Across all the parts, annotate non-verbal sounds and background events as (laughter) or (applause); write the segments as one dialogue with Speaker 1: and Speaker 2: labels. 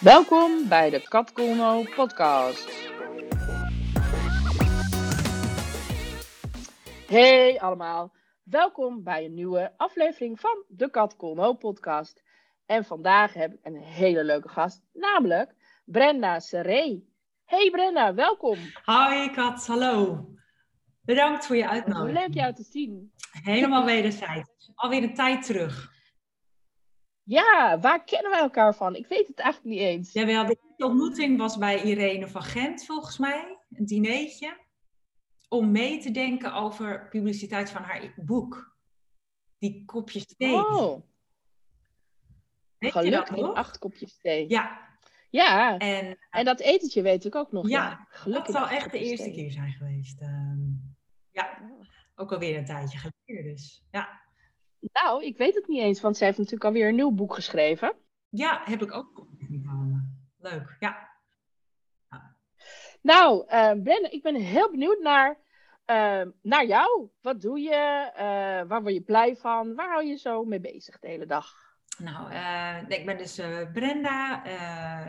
Speaker 1: Welkom bij de Kat podcast. Hey allemaal, welkom bij een nieuwe aflevering van de Kat podcast. En vandaag heb ik een hele leuke gast, namelijk Brenda Seré. Hey Brenda, welkom.
Speaker 2: Hoi Kat, hallo. Bedankt voor je uitnodiging.
Speaker 1: Leuk jou te zien.
Speaker 2: Helemaal wederzijds. Alweer een tijd terug.
Speaker 1: Ja, waar kennen wij elkaar van? Ik weet het eigenlijk niet eens.
Speaker 2: Ja, de ontmoeting was bij Irene van Gent volgens mij. Een dinertje. Om mee te denken over publiciteit van haar boek. Die kopjes thee.
Speaker 1: Oh. Weet Gelukkig acht kopjes thee.
Speaker 2: Ja.
Speaker 1: Ja, en, en dat etentje weet ik ook nog.
Speaker 2: Ja, Gelukkig dat zal echt de eerste keer zijn geweest. Ehm, ja, ook alweer een tijdje geleden dus. Ja.
Speaker 1: Nou, ik weet het niet eens, want zij heeft natuurlijk alweer een nieuw boek geschreven.
Speaker 2: Ja, heb ik ook Leuk, ja.
Speaker 1: Nou, uh, Ben, ik ben heel benieuwd naar, uh, naar jou. Wat doe je? Uh, waar word je blij van? Waar hou je zo mee bezig de hele dag?
Speaker 2: Nou, ik ben dus Brenda,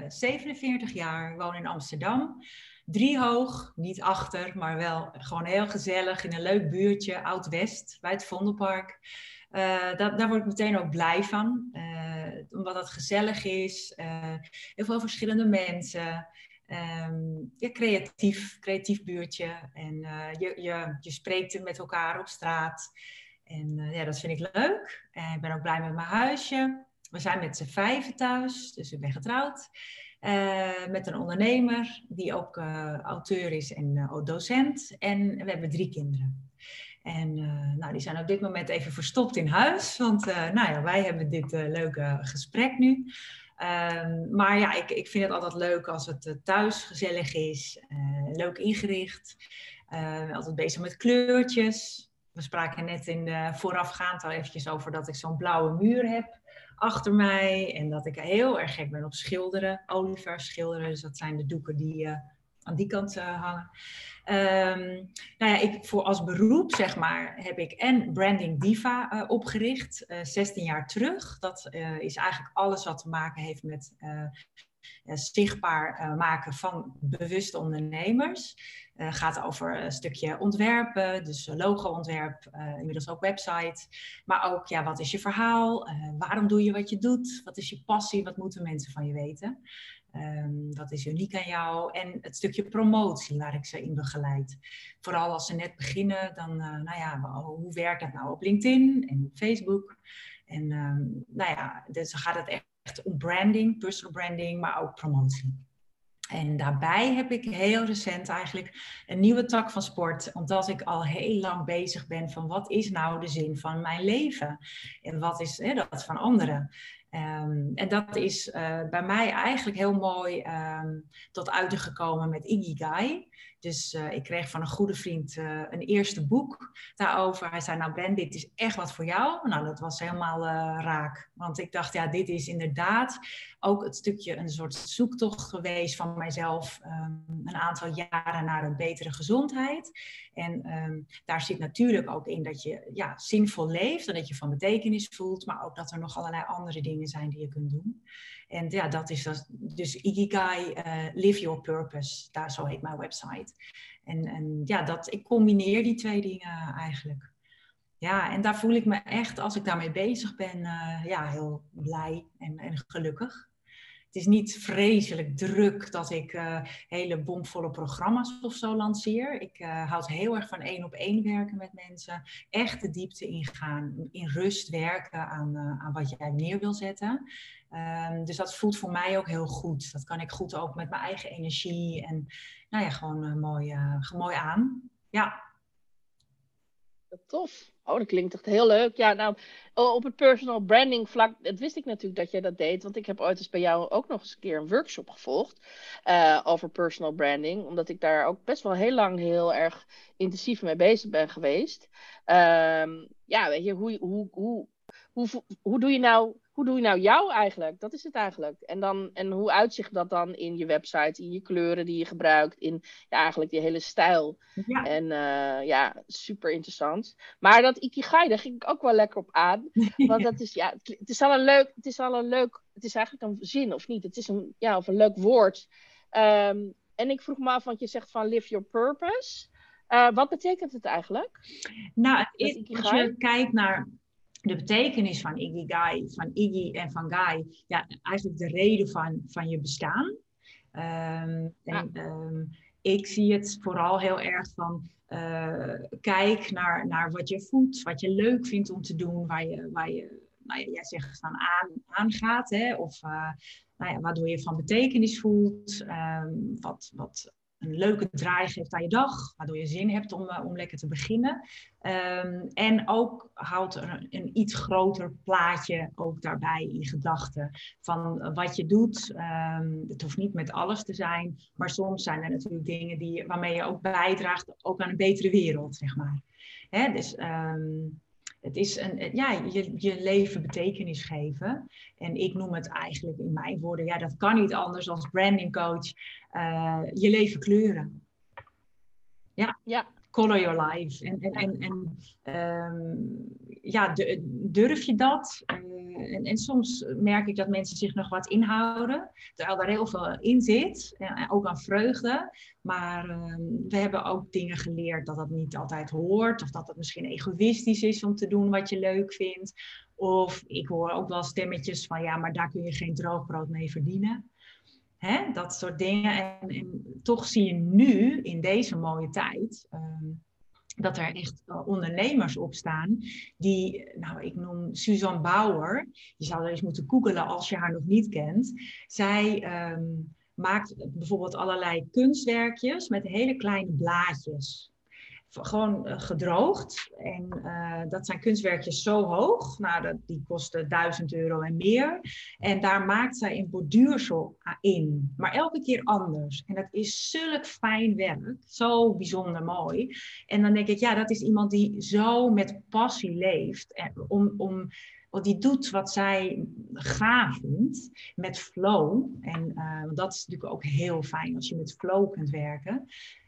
Speaker 2: 47 jaar, woon in Amsterdam. Driehoog, niet achter, maar wel gewoon heel gezellig in een leuk buurtje, Oud-West, bij het Vondelpark. Uh, daar word ik meteen ook blij van, uh, omdat het gezellig is, uh, heel veel verschillende mensen. Um, ja, creatief, creatief buurtje. En je, je, je spreekt met elkaar op straat. En ja, dat vind ik leuk. En ik ben ook blij met mijn huisje. We zijn met z'n vijven thuis, dus ik ben getrouwd. met een ondernemer die ook auteur is en docent. En we hebben drie kinderen. En uh, nou, die zijn op dit moment even verstopt in huis, want uh, nou ja, wij hebben dit uh, leuke gesprek nu. Um, maar ja, ik, ik vind het altijd leuk als het thuis gezellig is, leuk ingericht. altijd bezig met kleurtjes. We spraken net in de voorafgaand al eventjes over dat ik zo'n blauwe muur heb achter mij. En dat ik heel erg gek ben op schilderen, olieverf schilderen. Dus dat zijn de doeken die aan die kant hangen. Um, nou ja, ik voor als beroep, zeg maar, heb ik en Branding Diva uh, opgericht, uh, eh, 16 jaar terug. Dat is eigenlijk alles wat te maken heeft met zichtbaar maken van bewuste ondernemers. Gaat over een stukje ontwerpen, dus logo-ontwerp, inmiddels ook website. Maar ook, ja, wat is je verhaal? waarom doe je wat je doet? Wat is je passie? Wat moeten mensen van je weten? Um, wat is uniek aan jou? En het stukje promotie waar ik ze in begeleid. Vooral als ze net beginnen, dan, uh, nou ja, hoe werkt dat nou op LinkedIn en Facebook? En um, nou ja, dus dan gaat het echt om branding, personal branding, maar ook promotie. En daarbij heb ik heel recent eigenlijk een nieuwe tak van sport, omdat ik al heel lang bezig ben van wat is nou de zin van mijn leven en wat is hè, dat van anderen. Um, en dat is uh, bij mij eigenlijk heel mooi um, tot uiting gekomen met Ikigai. Dus uh, ik kreeg van een goede vriend uh, een eerste boek daarover. Hij zei, nou Ben, dit is echt wat voor jou. Nou, dat was helemaal raak. Want ik dacht, ja, dit is inderdaad ook het stukje een soort zoektocht geweest van mijzelf. Um, een aantal jaren naar een betere gezondheid. En um, daar zit natuurlijk ook in dat je ja, zinvol leeft en dat je van betekenis voelt, maar ook dat er nog allerlei andere dingen zijn die je kunt doen. En ja, dat is dus Ikigai, uh, Live Your Purpose, daar zo heet mijn website. En, en ja, dat, ik combineer die twee dingen eigenlijk. Ja, en daar voel ik me echt, als ik daarmee bezig ben, uh, ja, heel blij en, en gelukkig is niet vreselijk druk dat ik uh, hele bomvolle programma's of zo lanceer. Ik uh, houd heel erg van één op één werken met mensen. Echt de diepte ingaan, in rust werken aan, uh, aan wat jij neer wil zetten. Um, dus dat voelt voor mij ook heel goed. Dat kan ik goed ook met mijn eigen energie en nou ja, gewoon mooi, mooi aan. Ja.
Speaker 1: Tof. Oh, dat klinkt echt heel leuk. Ja, nou, op het personal branding vlak, dat wist ik natuurlijk dat jij dat deed. Want ik heb ooit eens bij jou ook nog eens een keer een workshop gevolgd uh, over personal branding. Omdat ik daar ook best wel heel lang heel erg intensief mee bezig ben geweest. Um, ja, weet je, hoe, hoe, hoe hoe, hoe, doe je nou, hoe doe je nou jou eigenlijk? Dat is het eigenlijk. En, dan, en hoe uitzicht dat dan in je website, in je kleuren die je gebruikt, in ja, eigenlijk die hele stijl. Ja. En uh, ja, super interessant. Maar dat Ikigai, daar ging ik ook wel lekker op aan. (laughs) Want dat is, ja, het is al een leuk, het is al een leuk, het is eigenlijk een zin of niet? Het is een, ja, of een leuk woord. Um, en ik vroeg me af, want je zegt van live your purpose. Uh, wat betekent het eigenlijk?
Speaker 2: Nou, als je kijkt naar de betekenis van Ikigai, van Iggy en van Gai, ja, eigenlijk de reden van, van je bestaan. Um, en, um, ik zie het vooral heel erg van uh, kijk naar, naar wat je voelt, wat je leuk vindt om te doen, waar je, waar je nou ja, jij zegt van aan, aangaat, hè, of uh, nou ja, waardoor je van betekenis voelt, um, wat, wat een leuke draai geeft aan je dag, waardoor je zin hebt om, uh, om lekker te beginnen. Um, en ook houdt een, een, iets groter plaatje ook daarbij in gedachten van wat je doet. Um, het hoeft niet met alles te zijn, maar soms zijn er natuurlijk dingen die, waarmee je ook bijdraagt ook aan een betere wereld, zeg maar. Hè, dus um, het is een, ja, je, je leven betekenis geven. En ik noem het eigenlijk in mijn woorden, ja, dat kan niet anders als branding coach, uh, je leven kleuren. Ja. ja, color your life. En, en, en, um, ja, durf je dat? Uh, en, en, soms merk ik dat mensen zich nog wat inhouden, terwijl daar heel veel in zit, en ook aan vreugde. Maar uh, we hebben ook dingen geleerd dat dat niet altijd hoort, of dat het misschien egoïstisch is om te doen wat je leuk vindt. Of ik hoor ook wel stemmetjes van ja, maar daar kun je geen droogbrood mee verdienen. Hè, dat soort dingen. En, en, toch zie je nu, in deze mooie tijd, um, dat er echt uh, ondernemers op staan. Die, nou, ik noem Suzanne Bauer. Je zou er eens moeten googelen als je haar nog niet kent. Zij um, maakt bijvoorbeeld allerlei kunstwerkjes met hele kleine blaadjes gewoon uh, gedroogd. En uh, dat zijn kunstwerkjes zo hoog. Nou, dat, die kosten 1000 euro en meer. En daar maakt zij een borduursel in. Maar elke keer anders. En dat is zulk fijn werk. Zo bijzonder mooi. En dan denk ik, ja, dat is iemand die zo met passie leeft. En om, om wat die doet wat zij gaaf vindt, met flow. En uh, dat is natuurlijk ook heel fijn als je met flow kunt werken.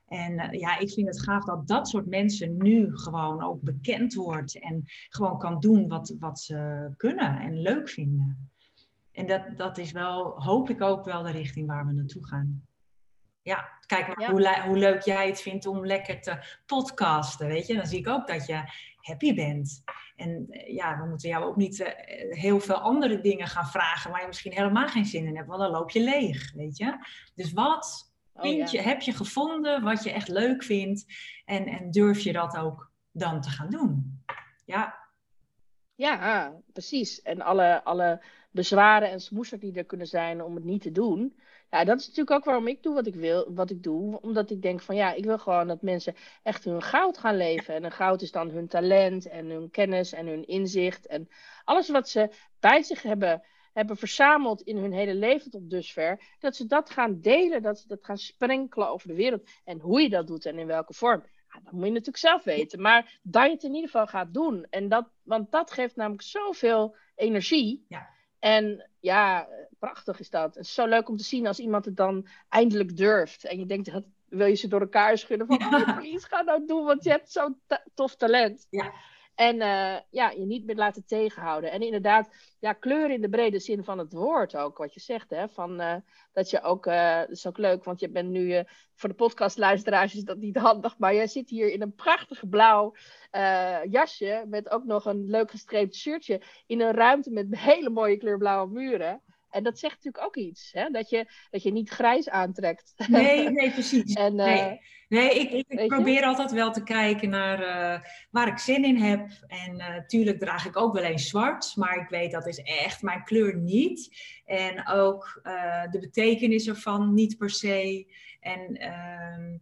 Speaker 2: En uh, ja, ik vind het gaaf dat dat soort mensen nu gewoon ook bekend wordt en gewoon kan doen wat, wat ze kunnen en leuk vinden. En dat, dat is wel, hoop ik ook wel de richting waar we naartoe gaan. Ja, kijk maar Hoe, hoe leuk jij het vindt om lekker te podcasten, weet je. Dan zie ik ook dat je happy bent. En uh, ja, we moeten jou ook niet uh, heel veel andere dingen gaan vragen waar je misschien helemaal geen zin in hebt, want dan loop je leeg, weet je. Dus wat Oh, heb je gevonden wat je echt leuk vindt en, en durf je dat ook dan te gaan doen? Ja.
Speaker 1: Ja, precies. En alle, alle bezwaren en smoesers die er kunnen zijn om het niet te doen. Ja, dat is natuurlijk ook waarom ik doe wat ik wil, wat ik doe. Omdat ik denk van ja, ik wil gewoon dat mensen echt hun goud gaan leven. En een goud is dan hun talent en hun kennis en hun inzicht. En alles wat ze bij zich hebben hebben verzameld in hun hele leven tot dusver, dat ze dat gaan delen, dat ze dat gaan sprenkelen over de wereld. En hoe je dat doet en in welke vorm, ja, dat moet je natuurlijk zelf weten. Maar dat je het in ieder geval gaat doen. En dat, want dat geeft namelijk zoveel energie. Ja. En ja, prachtig is dat. Het is zo leuk om te zien als iemand het dan eindelijk durft. En je denkt, dat, wil je ze door elkaar schudden van, ja. oh, please, ga nou doen, want je hebt zo'n tof talent. Ja. En uh, ja, je niet meer laten tegenhouden. En inderdaad, ja, kleur in de brede zin van het woord ook, wat je zegt. Hè? Van, uh, dat je ook, uh, dat is ook leuk, want je bent nu, voor de podcastluisteraars is dat niet handig, maar jij zit hier in een prachtig blauw jasje, met ook nog een leuk gestreept shirtje, in een ruimte met hele mooie kleurblauwe muren. En dat zegt natuurlijk ook iets, hè? Dat, je, dat je niet grijs aantrekt.
Speaker 2: Nee, (laughs) nee, precies. en, nee. Nee, ik, ik probeer altijd wel te kijken naar uh, waar ik zin in heb. En natuurlijk uh, draag ik ook wel eens zwart, maar ik weet dat is echt mijn kleur niet. En ook de betekenis ervan niet per se. En ehm,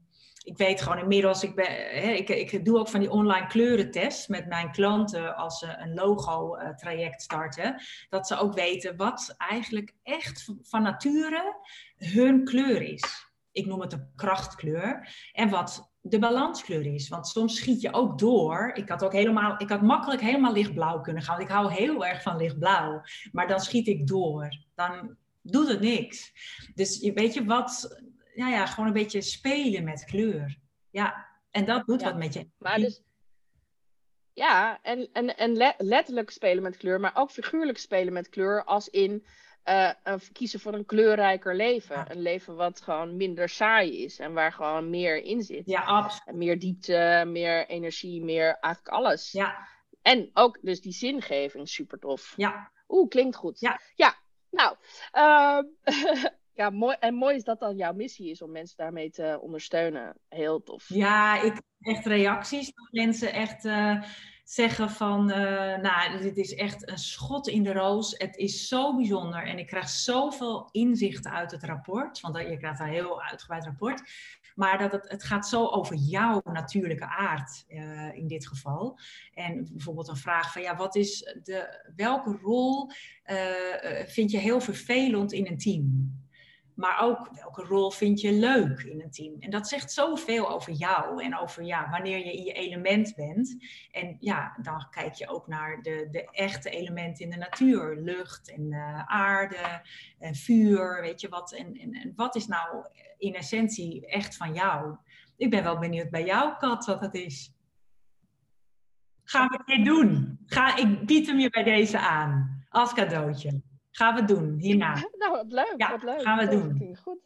Speaker 2: ik weet gewoon inmiddels, ik, ben, hè, ik, ik doe ook van die online kleurentest met mijn klanten als ze een logo-traject starten. Dat ze ook weten wat eigenlijk echt van nature hun kleur is ik noem het een krachtkleur. En wat de balanskleur is. Want soms schiet je ook door. Ik had ook helemaal, ik had makkelijk helemaal lichtblauw kunnen gaan. Want ik hou heel erg van lichtblauw. Maar dan schiet ik door. Dan doet het niks. Dus weet je wat, ja, ja, gewoon een beetje spelen met kleur. Ja, en dat doet wat met je.
Speaker 1: Maar dus, ja, en, en, en letterlijk spelen met kleur, maar ook figuurlijk spelen met kleur, als in uh, kiezen voor een kleurrijker leven. Een leven wat gewoon minder saai is en waar gewoon meer in zit.
Speaker 2: Ja, absoluut.
Speaker 1: Meer diepte, meer energie, meer eigenlijk alles.
Speaker 2: Ja.
Speaker 1: En ook dus die zingeving, super tof.
Speaker 2: Ja.
Speaker 1: Oeh, klinkt goed.
Speaker 2: Ja.
Speaker 1: Ja, nou. Uh, (laughs) ja, mooi. En mooi is dat dan jouw missie is om mensen daarmee te ondersteunen. Heel tof.
Speaker 2: Ja, ik echt reacties dat mensen echt. Uh, zeggen van, uh, nou, dit is echt een schot in de roos. Het is zo bijzonder en ik krijg zoveel inzichten uit het rapport. Want je krijgt een heel uitgebreid rapport. Maar dat het, het gaat zo over jouw natuurlijke aard uh, in dit geval. En bijvoorbeeld een vraag van, ja, wat is de, welke rol vind je heel vervelend in een team? Maar ook welke rol vind je leuk in een team? En dat zegt zoveel over jou en over ja, wanneer je in je element bent. En ja, dan kijk je ook naar de, de echte elementen in de natuur. Lucht en uh, aarde en vuur, weet je wat. En, en, wat is nou in essentie echt van jou? Ik ben wel benieuwd bij jou, Kat, wat het is. Gaan we dit doen? Ga, ik bied hem je bij deze aan als cadeautje. Gaan we doen hierna. (laughs)
Speaker 1: Nou, wat leuk.
Speaker 2: Ja,
Speaker 1: wat leuk.
Speaker 2: gaan we doen.
Speaker 1: Goed.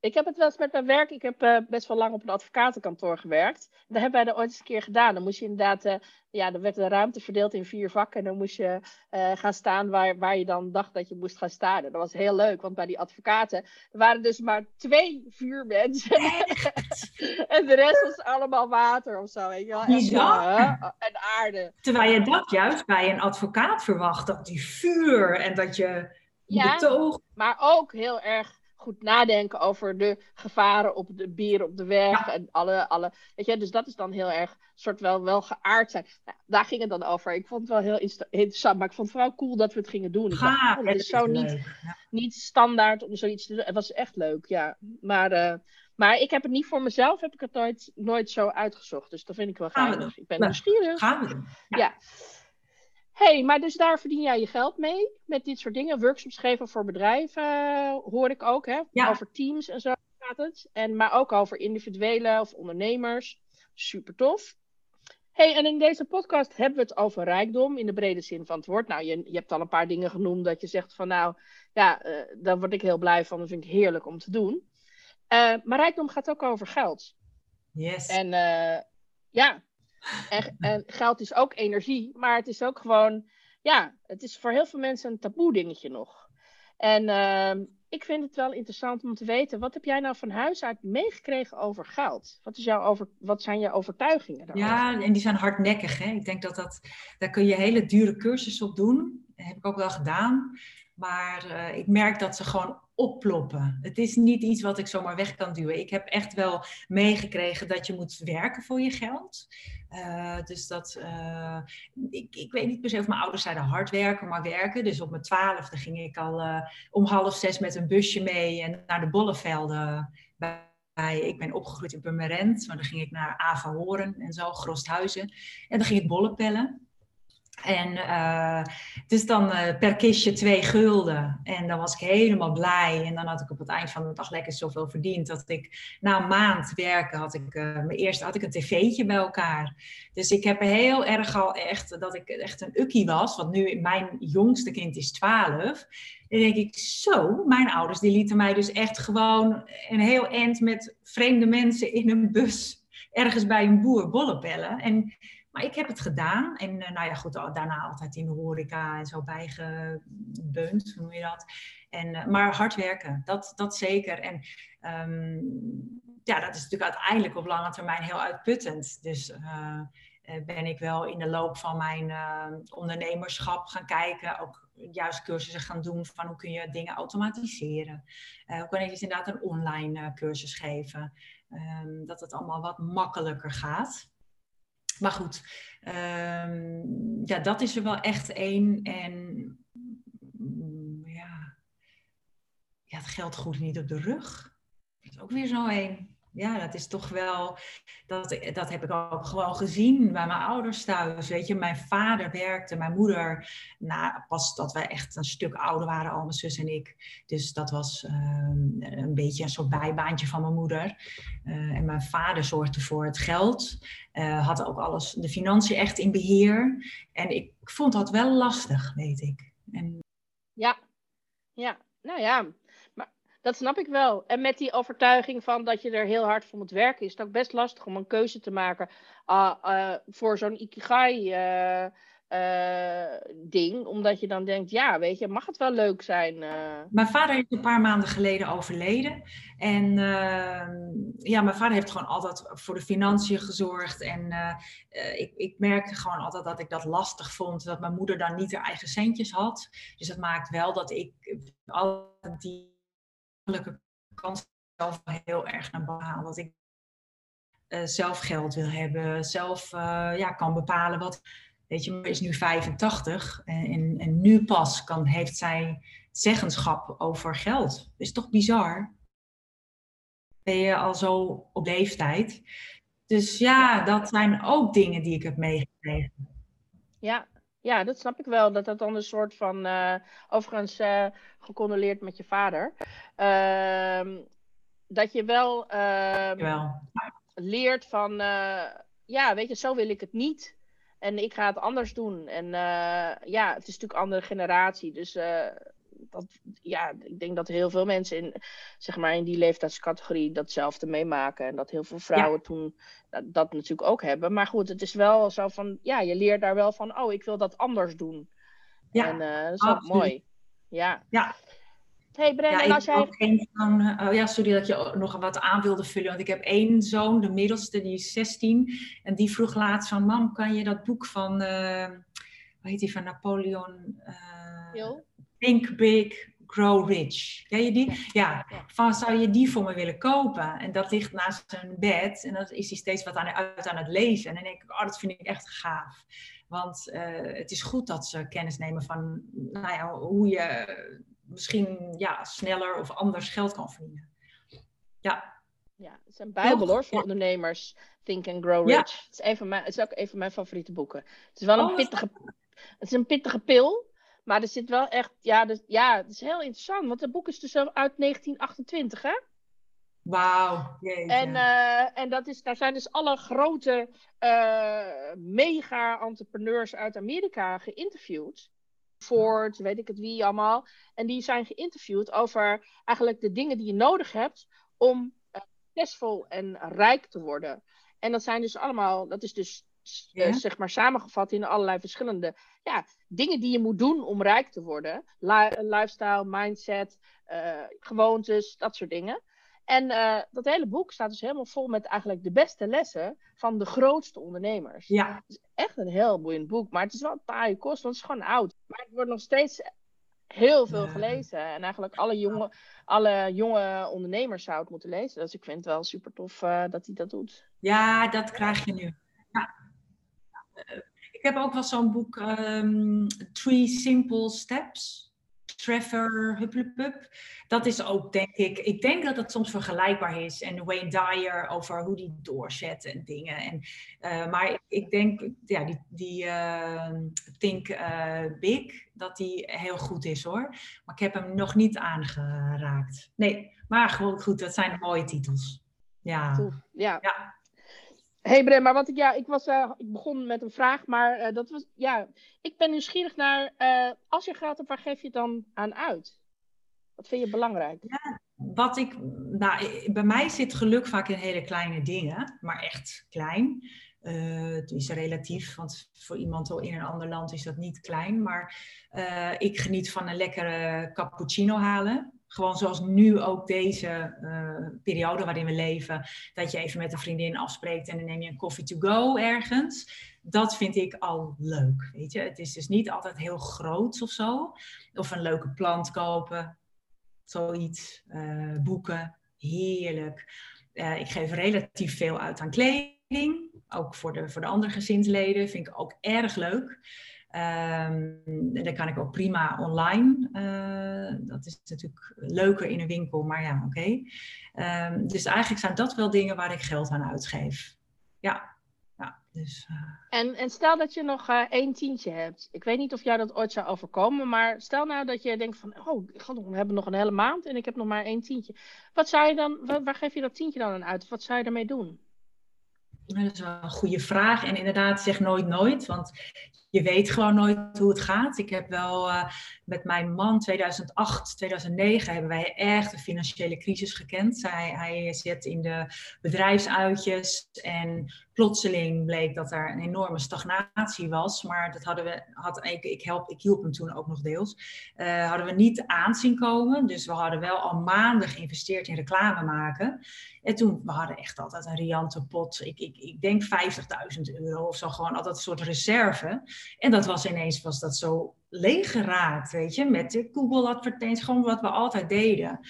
Speaker 1: Ik heb het wel eens met mijn werk. Ik heb uh, best wel lang op een advocatenkantoor gewerkt. Daar hebben wij er ooit eens een keer gedaan. Dan moest je inderdaad, uh, ja, er werd de ruimte verdeeld in vier vakken. En dan moest je uh, gaan staan waar, waar je dan dacht dat je moest gaan staan. dat was heel leuk, want bij die advocaten er waren dus maar twee vuurmensen. (laughs) en de rest was allemaal water of zo. Weet je wel. En, en aarde.
Speaker 2: Terwijl je dat juist bij een advocaat verwacht, dat die vuur en dat je
Speaker 1: ja,
Speaker 2: betoog.
Speaker 1: Maar ook heel erg goed nadenken over de gevaren op de bieren op de weg. En alle, alle, weet je, dus dat is dan heel erg soort wel, wel geaard zijn. Nou, daar ging het dan over. Ik vond het wel heel interessant, maar ik vond het vooral cool dat we het gingen doen.
Speaker 2: Ga,
Speaker 1: het is zo niet, niet standaard om zoiets te doen. Het was echt leuk, ja. Maar, uh, maar ik heb het niet voor mezelf, heb ik het nooit, nooit zo uitgezocht. Dus dat vind ik wel gaaf. Ik ben nou, nieuwsgierig.
Speaker 2: Gaan we
Speaker 1: ja hey, maar dus daar verdien jij je geld mee met dit soort dingen. Workshops geven voor bedrijven hoor ik ook, hè?
Speaker 2: Ja.
Speaker 1: Over teams en zo gaat het. En, maar ook over individuele of ondernemers. Super tof. hey, en in deze podcast hebben we het over rijkdom in de brede zin van het woord. Nou, je, je hebt al een paar dingen genoemd dat je zegt van nou, ja, uh, daar word ik heel blij van. Dat vind ik heerlijk om te doen. Uh, maar rijkdom gaat ook over geld.
Speaker 2: Yes.
Speaker 1: En uh, ja, en, geld is ook energie, maar het is ook gewoon, ja, het is voor heel veel mensen een taboe dingetje nog. En uh, ik vind het wel interessant om te weten, wat heb jij nou van huis uit meegekregen over geld? Wat, is jouw over, wat zijn je overtuigingen daarover?
Speaker 2: Ja, en die zijn hardnekkig. Hè? Ik denk dat, dat daar kun je hele dure cursussen op doen. Dat heb ik ook wel gedaan. Maar uh, ik merk dat ze gewoon opploppen. Het is niet iets wat ik zomaar weg kan duwen. Ik heb echt wel meegekregen dat je moet werken voor je geld. Uh, dus dat, uh, ik, ik weet niet per se of mijn ouders zeiden hard werken, maar werken. Dus op mijn twaalfde ging ik al om half zes met een busje mee naar de bollevelden. Bij, ik ben opgegroeid in Purmerend, maar dan ging ik naar Averhoorn en zo, Grosthuizen. En dan ging ik bollen pellen. En uh, dus dan uh, per kistje twee gulden. En dan was ik helemaal blij. En dan had ik op het eind van de dag lekker zoveel verdiend. Dat ik na een maand werken had ik, uh, mijn eerste, had ik een tv'tje bij elkaar. Dus ik heb heel erg al echt dat ik echt een ukkie was. Want nu mijn jongste kind is 12. Dan denk ik, zo, mijn ouders die lieten mij dus echt gewoon een heel eind met vreemde mensen in een bus. Ergens bij een boer bollen pellen. En maar ik heb het gedaan. En uh, nou ja, goed, daarna altijd in de horeca en zo bijgebeund, hoe noem je dat. En, uh, maar hard werken, dat, dat zeker. En um, ja, dat is natuurlijk uiteindelijk op lange termijn heel uitputtend. Dus uh, ben ik wel in de loop van mijn ondernemerschap gaan kijken. Ook juist cursussen gaan doen van hoe kun je dingen automatiseren. hoe kan ik dus inderdaad een online cursus geven. Um, dat het allemaal wat makkelijker gaat. Maar goed, um, ja, dat is er wel echt één. En mm, ja, ja, het geld goed niet op de rug. Dat is ook weer zo één. Ja, dat is toch wel, dat, dat heb ik ook gewoon gezien bij mijn ouders thuis. Weet je, mijn vader werkte, mijn moeder, nou, pas dat wij echt een stuk ouder waren, al mijn zus en ik. Dus dat was ehm, een beetje een soort bijbaantje van mijn moeder. Eh, en mijn vader zorgde voor het geld, uh, had ook alles, de financiën echt in beheer. En ik vond dat wel lastig, weet ik. En...
Speaker 1: Ja, ja, nou ja, dat snap ik wel. En met die overtuiging van dat je er heel hard voor moet werken, is het ook best lastig om een keuze te maken uh, uh, voor zo'n Ikigai. Uh, ding, omdat je dan denkt, ja, weet je, mag het wel leuk zijn?
Speaker 2: Mijn vader is een paar maanden geleden overleden. En ehm, ja, mijn vader heeft gewoon altijd voor de financiën gezorgd. En ik, ik merkte gewoon altijd dat ik dat lastig vond, dat mijn moeder dan niet haar eigen centjes had. Dus dat maakt wel dat ik altijd die kant zelf heel erg naar boven Dat ik uh, zelf geld wil hebben, zelf uh, ja, kan bepalen wat. Weet je, is nu 85 en, en, nu pas kan, heeft zij zeggenschap over geld. Dat is toch bizar? Ben je al zo op leeftijd? Dus ja, dat zijn ook dingen die ik heb meegekregen.
Speaker 1: Ja, ja, dat snap ik wel. Dat dat dan een soort van. Uh, overigens, uh, gecondoleerd met je vader. Uh, dat je wel, ehm, leert van. Eh, ja, weet je, zo wil ik het niet. En ik ga het anders doen. En ja, het is natuurlijk een andere generatie. Dus dat, ja, ik denk dat heel veel mensen in, zeg maar, in die leeftijdscategorie datzelfde meemaken. En dat heel veel vrouwen toen dat, dat, natuurlijk ook hebben. Maar goed, het is wel zo van, ja, je leert daar wel van, oh, ik wil dat anders doen. Ja, en uh, dat is wel mooi. Ja.
Speaker 2: ja.
Speaker 1: Hey Brennan,
Speaker 2: ja,
Speaker 1: als jij...
Speaker 2: Van, oh ja, sorry dat je nog wat aan wilde vullen. Want ik heb één zoon, de middelste, die is 16. En die vroeg laatst van, mam, kan je dat boek van, uh, hoe heet die, van Napoleon... Uh, Think Big, Grow Rich. Ken je die? Ja. Van, zou je die voor me willen kopen? En dat ligt naast zijn bed. En dan is hij steeds wat aan, uit aan het lezen. En dan denk ik, oh, dat vind ik echt gaaf. Want uh, het is goed dat ze kennis nemen van nou ja, hoe je misschien ja, sneller of anders geld kan verdienen. Ja.
Speaker 1: Ja, het is een bijbel hoor voor ondernemers. Think and Grow Rich. Het, is een van mijn, het is ook een van mijn favoriete boeken. Het is wel een oh, pittige, het is een pittige pil. Maar er zit wel echt, ja, dus, ja, het is heel interessant. Want het boek is dus uit 1928, hè?
Speaker 2: Wauw.
Speaker 1: En, uh, en dat is, daar zijn dus alle grote uh, mega-entrepreneurs uit Amerika geïnterviewd. Ford, weet ik het wie allemaal. En die zijn geïnterviewd over eigenlijk de dingen die je nodig hebt om uh, succesvol en rijk te worden. En dat zijn dus allemaal, dat is dus zeg maar samengevat in allerlei verschillende ja, dingen die je moet doen om rijk te worden. lifestyle, mindset, uh, gewoontes, dat soort dingen. En uh, dat hele boek staat dus helemaal vol met eigenlijk de beste lessen van de grootste ondernemers.
Speaker 2: Ja.
Speaker 1: Het is echt een heel boeiend boek, maar het is wel een taaie kost, want het is gewoon oud. Maar het wordt nog steeds heel veel gelezen. En eigenlijk alle jonge, alle jonge ondernemers zouden het moeten lezen. Dus ik vind het wel super tof uh, dat hij dat doet.
Speaker 2: Ja, dat krijg je nu. Ja. Ik heb ook wel zo'n boek, um, Three Simple Steps. Trevor Hupplepup. Dat is ook, denk ik, ik denk dat het soms vergelijkbaar is. En Wayne Dyer over hoe die doorzet en dingen. En, uh, maar ik denk, ja, die, die uh, Think uh, Big, dat die heel goed is hoor. Maar ik heb hem nog niet aangeraakt. Nee, maar gewoon goed, dat zijn mooie titels. Ja.
Speaker 1: Ja. ja hey Bren, maar wat ik, ja, ik, was, uh, ik begon met een vraag, maar uh, dat was, ja, ik ben nieuwsgierig naar, uh, als je gaat, waar geef je het dan aan uit? Wat vind je belangrijk?
Speaker 2: Ja, wat ik, nou, bij mij zit geluk vaak in hele kleine dingen, maar echt klein. het is relatief, want voor iemand in een ander land is dat niet klein. Maar ik geniet van een lekkere cappuccino halen. Gewoon zoals nu ook deze uh, periode waarin we leven, dat je even met een vriendin afspreekt en dan neem je een coffee to go ergens. Dat vind ik al leuk, weet je. Het is dus niet altijd heel groot of zo. Of een leuke plant kopen, zoiets, uh, boeken, heerlijk. Uh, ik geef relatief veel uit aan kleding, ook voor de, voor de andere gezinsleden, vind ik ook erg leuk. Um, en dan kan ik ook prima online. Uh, dat is natuurlijk leuker in een winkel, maar ja, oké. Okay. Um, dus eigenlijk zijn dat wel dingen waar ik geld aan uitgeef. Ja. ja dus, uh...
Speaker 1: en, en stel dat je nog uh, één tientje hebt. Ik weet niet of jou dat ooit zou overkomen, maar stel nou dat je denkt van, oh, we hebben nog een hele maand en ik heb nog maar één tientje. Wat zou je dan, waar, waar geef je dat tientje dan aan uit? Wat zou je ermee doen?
Speaker 2: Dat is wel een goede vraag. En inderdaad, zeg nooit nooit. Want je weet gewoon nooit hoe het gaat. Ik heb wel uh, met mijn man 2008, 2009 hebben wij echt een financiële crisis gekend. Zij, hij zit in de bedrijfsuitjes en plotseling bleek dat er een enorme stagnatie was. Maar dat hadden we, had, ik, ik, help, ik hielp hem toen ook nog deels. Uh, hadden we niet aanzien komen. Dus we hadden wel al maanden geïnvesteerd in reclame maken. En toen, we hadden echt altijd een riante pot. Ik, ik, ik denk 50.000 euro of zo. Gewoon altijd een soort reserve. En dat was ineens was dat zo leeg geraakt, weet je. Met de Google advertenties, gewoon wat we altijd deden.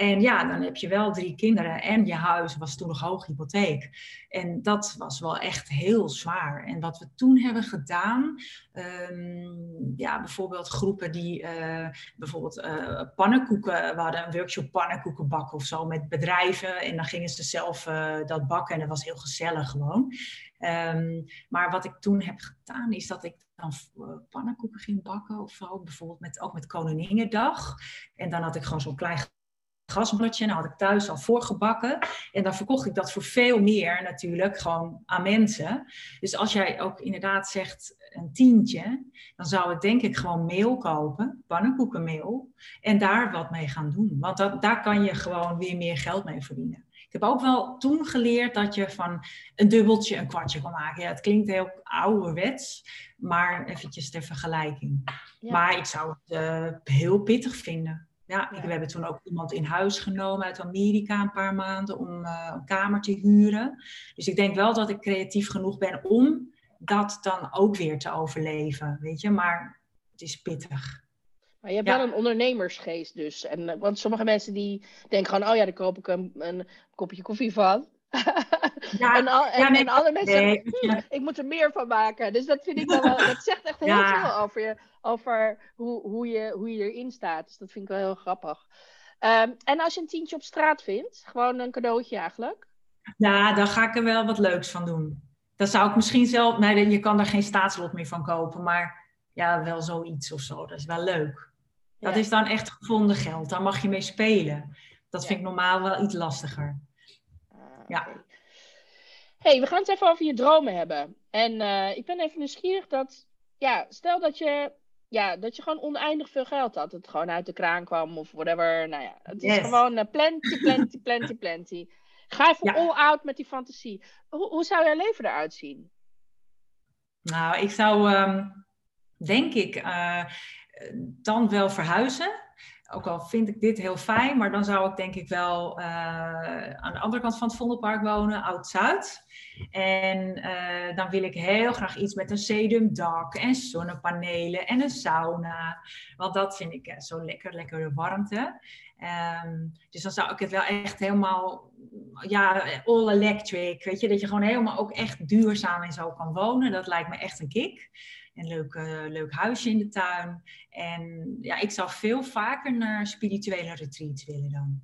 Speaker 2: En ja, dan heb je wel drie kinderen en je huis was toen nog hoog hypotheek. En dat was wel echt heel zwaar. En wat we toen hebben gedaan, um, ja, bijvoorbeeld groepen die uh, bijvoorbeeld uh, pannenkoeken, we hadden een workshop pannenkoeken bakken of zo met bedrijven. En dan gingen ze zelf uh, dat bakken en dat was heel gezellig gewoon. Um, maar wat ik toen heb gedaan, is dat ik dan pannenkoeken ging bakken of. Bijvoorbeeld met, ook met Koninginnedag. En dan had ik gewoon zo'n klein gasbladje. En had ik thuis al voorgebakken. En dan verkocht ik dat voor veel meer natuurlijk gewoon aan mensen. Dus als jij ook inderdaad zegt een tientje, dan zou ik denk ik gewoon meel kopen, pannenkoekenmeel. En daar wat mee gaan doen. Want dat, daar kan je gewoon weer meer geld mee verdienen. Ik heb ook wel toen geleerd dat je van een dubbeltje een kwartje kan maken. Ja, het klinkt heel ouderwets, maar eventjes ter vergelijking. Maar ik zou het uh, heel pittig vinden. Ja, ik, we hebben toen ook iemand in huis genomen uit Amerika een paar maanden om uh, een kamer te huren. Dus ik denk wel dat ik creatief genoeg ben om dat dan ook weer te overleven, weet je. Maar het is pittig.
Speaker 1: Maar je hebt wel een ondernemersgeest dus. En, eh, want sommige mensen die denken gewoon, oh ja, daar koop ik een, een kopje koffie van. Ja, (laughs) en, al, en, nee, en, andere mensen nee, hm, ik moet er meer van maken. Dus dat vind ik wel, dat zegt echt heel veel over, je, over hoe, hoe, je, hoe je erin staat. Dus dat vind ik wel heel grappig. Um, en als je een tientje op straat vindt, gewoon een cadeautje eigenlijk.
Speaker 2: Ja, dan ga ik er wel wat leuks van doen. Dan zou ik misschien zelf, nee, je kan er geen staatslot meer van kopen, maar ja, wel zoiets of zo. Dat is wel leuk. Dat is dan echt gevonden geld. Daar mag je mee spelen. Dat vind ik normaal wel iets lastiger. Uh, ja.
Speaker 1: hey, we gaan het even over je dromen hebben. En uh, ik ben even nieuwsgierig dat, ja, stel dat je, ja, dat je gewoon oneindig veel geld had. Dat het gewoon uit de kraan kwam of whatever. Nou ja, het is gewoon uh, plenty, plenty, plenty, plenty. Ga even all out met die fantasie. Hoe, hoe zou jouw leven eruit zien?
Speaker 2: Nou, ik zou, um, denk ik, dan wel verhuizen. Ook al vind ik dit heel fijn, maar dan zou ik denk ik wel uh, aan de andere kant van het Vondelpark wonen, Oud-Zuid. En uh, dan wil ik heel graag iets met een sedumdak en zonnepanelen en een sauna. Want dat vind ik uh, zo lekker, lekkere warmte. Um, dus dan zou ik het wel echt helemaal, ja, all electric. Weet je, dat je gewoon helemaal ook echt duurzaam en zo kan wonen. Dat lijkt me echt een kick een leuk, uh, leuk huisje in de tuin. En ja, ik zou veel vaker naar spirituele retreats willen dan.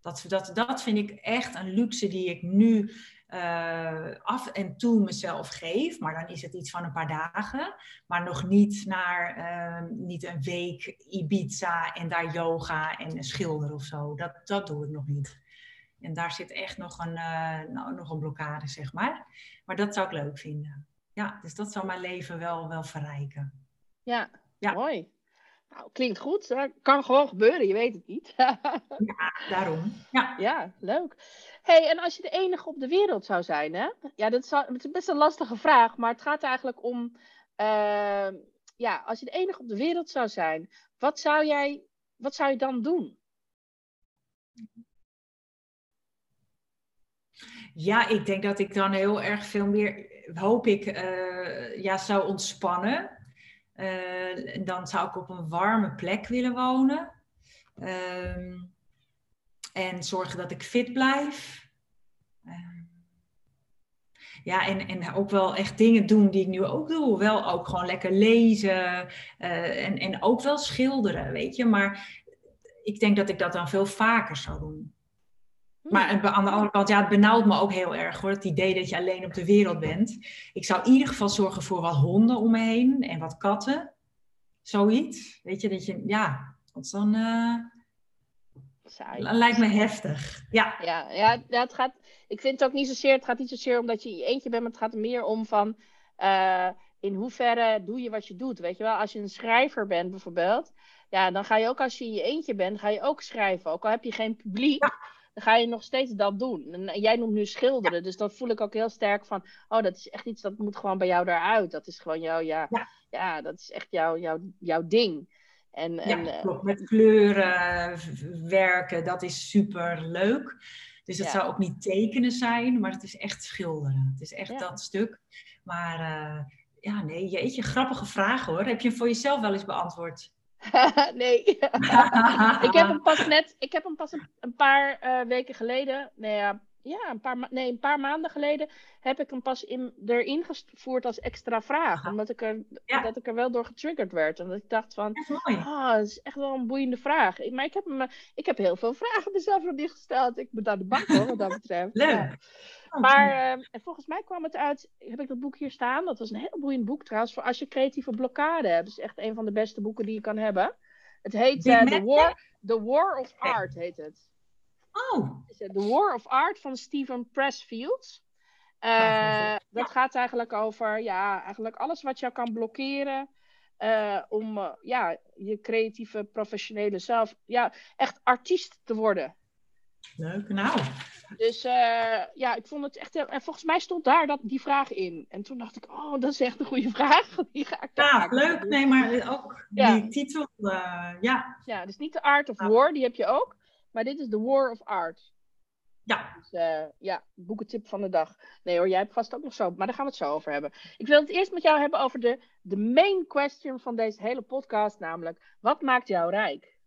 Speaker 2: Dat, dat, dat vind ik echt een luxe die ik nu uh, af en toe mezelf geef. Maar dan is het iets van een paar dagen. Maar nog niet naar uh, niet een week Ibiza en daar yoga en een schilder of zo. Dat, dat doe ik nog niet. En daar zit echt nog een, uh, nou, nog een blokkade, zeg maar. Maar dat zou ik leuk vinden ja, dus dat zou mijn leven wel, wel verrijken.
Speaker 1: Ja, ja. mooi. Nou, klinkt goed. Dat kan gewoon gebeuren, je weet het niet. (laughs)
Speaker 2: ja, daarom. Ja.
Speaker 1: ja, leuk. Hey, en als je de enige op de wereld zou zijn, hè? Ja, dat is, best een lastige vraag, maar het gaat eigenlijk om... Uh, ja, als je de enige op de wereld zou zijn, wat zou jij, wat zou je dan doen?
Speaker 2: Ja, ik denk dat ik dan heel erg veel meer hoop ik, uh, ja, zou ontspannen. Uh, dan zou ik op een warme plek willen wonen. Uh, en zorgen dat ik fit blijf. Ehm, Ja, en, en ook wel echt dingen doen die ik nu ook doe. Wel ook gewoon lekker lezen eh, en, en ook wel schilderen, weet je. Maar ik denk dat ik dat dan veel vaker zou doen. Maar aan de andere kant, ja, het benauwt me ook heel erg hoor. Het idee dat je alleen op de wereld bent. Ik zou in ieder geval zorgen voor wat honden om me heen en wat katten. Zoiets. Weet je, dat je, ja, want dan uh, lijkt me heftig. Ja.
Speaker 1: Ja, ja, het gaat, ik vind het ook niet zozeer, het gaat niet zozeer omdat je in je eentje bent, maar het gaat er meer om van, uh, in hoeverre doe je wat je doet. Weet je wel, als je een schrijver bent bijvoorbeeld, ja, dan ga je ook als je in je eentje bent, ga je ook schrijven. Ook al heb je geen publiek. Ja dan ga je nog steeds dat doen. En jij noemt nu schilderen, dus dan voel ik ook heel sterk van, oh, dat is echt iets dat moet gewoon bij jou daaruit. Dat is gewoon jouw, ja, ja. dat is echt jouw, jouw, jouw ding. En,
Speaker 2: ja,
Speaker 1: en,
Speaker 2: uh, met kleuren werken, dat is super leuk. Dus het zou ook niet tekenen zijn, maar het is echt schilderen. Het is echt dat stuk. Maar uh, ja, nee, jeetje, grappige vraag hoor. Heb je hem voor jezelf wel eens beantwoord? (laughs)
Speaker 1: nee. (laughs) ik heb hem pas net, ik heb hem pas een, paar uh, weken geleden, nee, ja, ja, een paar, nee, een paar maanden geleden heb ik hem pas in, erin gevoerd als extra vraag. Omdat ik er, dat ik er wel door getriggerd werd. Omdat ik dacht van, ah, dat is echt wel een boeiende vraag. Maar ik heb, hem, ik heb heel veel vragen mezelf nog niet gesteld. Ik ben aan de bak hoor, wat dat betreft.
Speaker 2: Leuk. Ja.
Speaker 1: Maar uh, volgens mij kwam het uit, heb ik dat boek hier staan. Dat was een heel boeiend boek trouwens, voor als je creatieve blokkade hebt. Dat is echt een van de beste boeken die je kan hebben. Het heet uh, The, War, The War of Art, heet het.
Speaker 2: Oh.
Speaker 1: The War of Art van Stephen Pressfield. Uh, dat gaat eigenlijk over ja, eigenlijk alles wat jou kan blokkeren. Uh, om uh, ja, je creatieve, professionele zelf, ja, echt artiest te worden.
Speaker 2: Leuk, nou.
Speaker 1: Dus uh, ja, ik vond het echt. En volgens mij stond daar dat, die vraag in. En toen dacht ik, oh, dat is echt een goede (laughs) vraag. Die ga ik
Speaker 2: ja, leuk. Nee, maar ook ja. die titel. Ja.
Speaker 1: ja, dus niet de Art of War, die heb je ook. Maar dit is de War of Art.
Speaker 2: Ja.
Speaker 1: Dus uh, ja, boekentip van de dag. Nee hoor, jij hebt vast ook nog zo. Maar daar gaan we het zo over hebben. Ik wil het eerst met jou hebben over de, de main question van deze hele podcast. Namelijk, wat maakt jou rijk?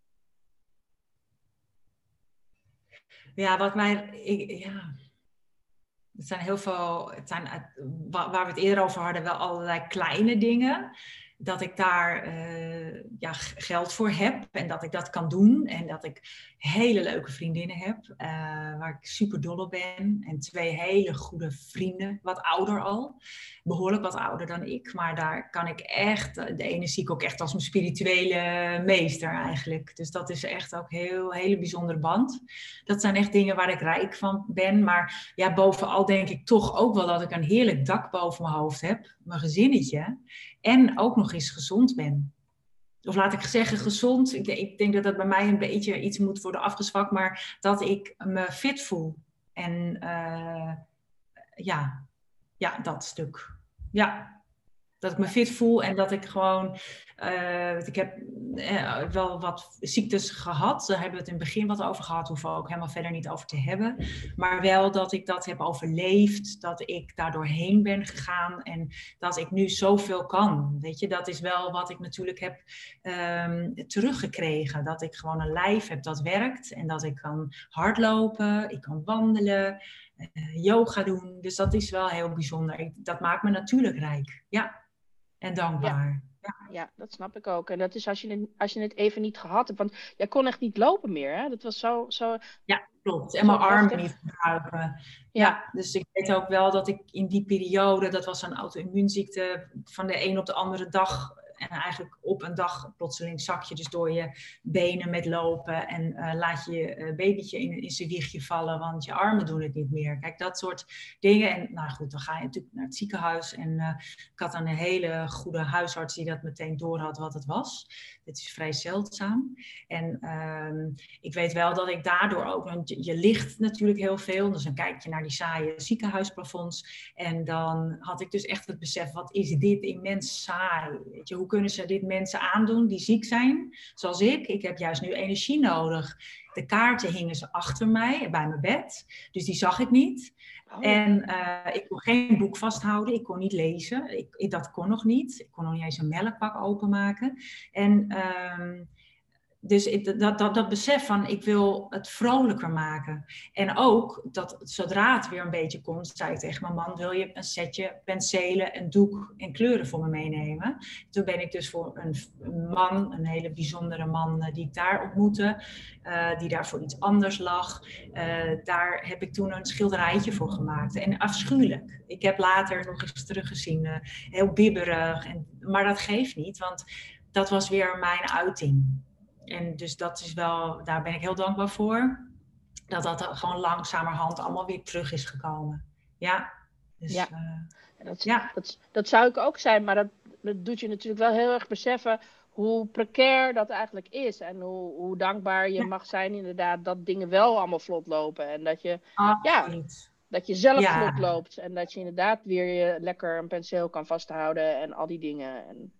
Speaker 2: Ja, wat mij. Ik, ja. Het zijn heel veel. Het zijn, waar we het eerder over hadden, wel allerlei kleine dingen dat ik daar uh, ja, geld voor heb en dat ik dat kan doen. En dat ik hele leuke vriendinnen heb, uh, waar ik super dol op ben. En twee hele goede vrienden, wat ouder al. Behoorlijk wat ouder dan ik. Maar daar kan ik echt, de ene zie ik ook echt als mijn spirituele meester eigenlijk. Dus dat is echt ook heel hele bijzondere band. Dat zijn echt dingen waar ik rijk van ben. Maar ja, bovenal denk ik toch ook wel dat ik een heerlijk dak boven mijn hoofd heb. Mijn gezinnetje en ook nog eens gezond ben. Of laat ik zeggen gezond. Ik, ik denk dat dat bij mij een beetje iets moet worden afgezwakt, maar dat ik me fit voel. En uh, ja, ja, dat stuk. Ja, dat ik me fit voel en dat ik gewoon. Uh, ik heb uh, wel wat ziektes gehad. Daar hebben we het in het begin wat over gehad. Hoeven we ook helemaal verder niet over te hebben. Maar wel dat ik dat heb overleefd. Dat ik daar doorheen ben gegaan. En dat ik nu zoveel kan. Weet je, dat is wel wat ik natuurlijk heb um, teruggekregen. Dat ik gewoon een lijf heb dat werkt. En dat ik kan hardlopen. Ik kan wandelen. Uh, yoga doen. Dus dat is wel heel bijzonder. Dat maakt me natuurlijk rijk. Ja en dankbaar.
Speaker 1: Ja. ja. dat snap ik ook. En dat is als je, het, als je het even niet gehad hebt. Want jij kon echt niet lopen meer. Hè? Dat was zo. zo
Speaker 2: ja, klopt. En mijn armen niet gebruiken. Ja. ja. dus ik weet ook wel dat ik in die periode. Dat was een auto-immuunziekte. Van de een op de andere dag en eigenlijk op een dag plotseling zak je dus door je benen met lopen en uh, laat je uh, babytje in, in zijn wiegje vallen, want je armen doen het niet meer. Kijk, dat soort dingen. En nou goed, dan ga je natuurlijk naar het ziekenhuis. En uh, ik had dan een hele goede huisarts die dat meteen door had wat het was. Dit is vrij zeldzaam. En ehm, ik weet wel dat ik daardoor ook, want je, je ligt natuurlijk heel veel. Dus dan kijk je naar die saaie ziekenhuisplafonds. En dan had ik dus echt het besef, wat is dit immens saai? Weet je, hoe kunnen ze dit mensen aandoen die ziek zijn, zoals ik? Ik heb juist nu energie nodig. De kaarten hingen ze achter mij, bij mijn bed. Dus die zag ik niet. Oh. En uh, ik kon geen boek vasthouden, ik kon niet lezen. Ik, ik, dat kon nog niet. Ik kon nog niet eens een melkpak openmaken. En um, dus dat, dat, besef van ik wil het vrolijker maken. En ook dat zodra het weer een beetje komt, zei ik tegen mijn man: Wil je een setje penselen, een doek en kleuren voor me meenemen? Toen ben ik dus voor een, man, een hele bijzondere man eh, die ik daar ontmoette, uh, die daar voor iets anders lag. Uh, daar heb ik toen een schilderijtje voor gemaakt. En afschuwelijk. Ik heb later nog eens teruggezien, heel bibberig. En, maar dat geeft niet, want dat was weer mijn uiting. En dus dat is wel, daar ben ik heel dankbaar voor. Dat dat gewoon langzamerhand allemaal weer terug is gekomen. Ja. Dus,
Speaker 1: ja. Uh, dat, ja. Dat, dat zou ik ook zijn, maar dat, dat doet je natuurlijk wel heel erg beseffen hoe precair dat eigenlijk is. En hoe, hoe dankbaar je mag zijn inderdaad dat dingen wel allemaal vlot lopen. En dat je, ja, dat je zelf vlot loopt. En dat je inderdaad weer je lekker een penseel kan vasthouden en al die dingen. En,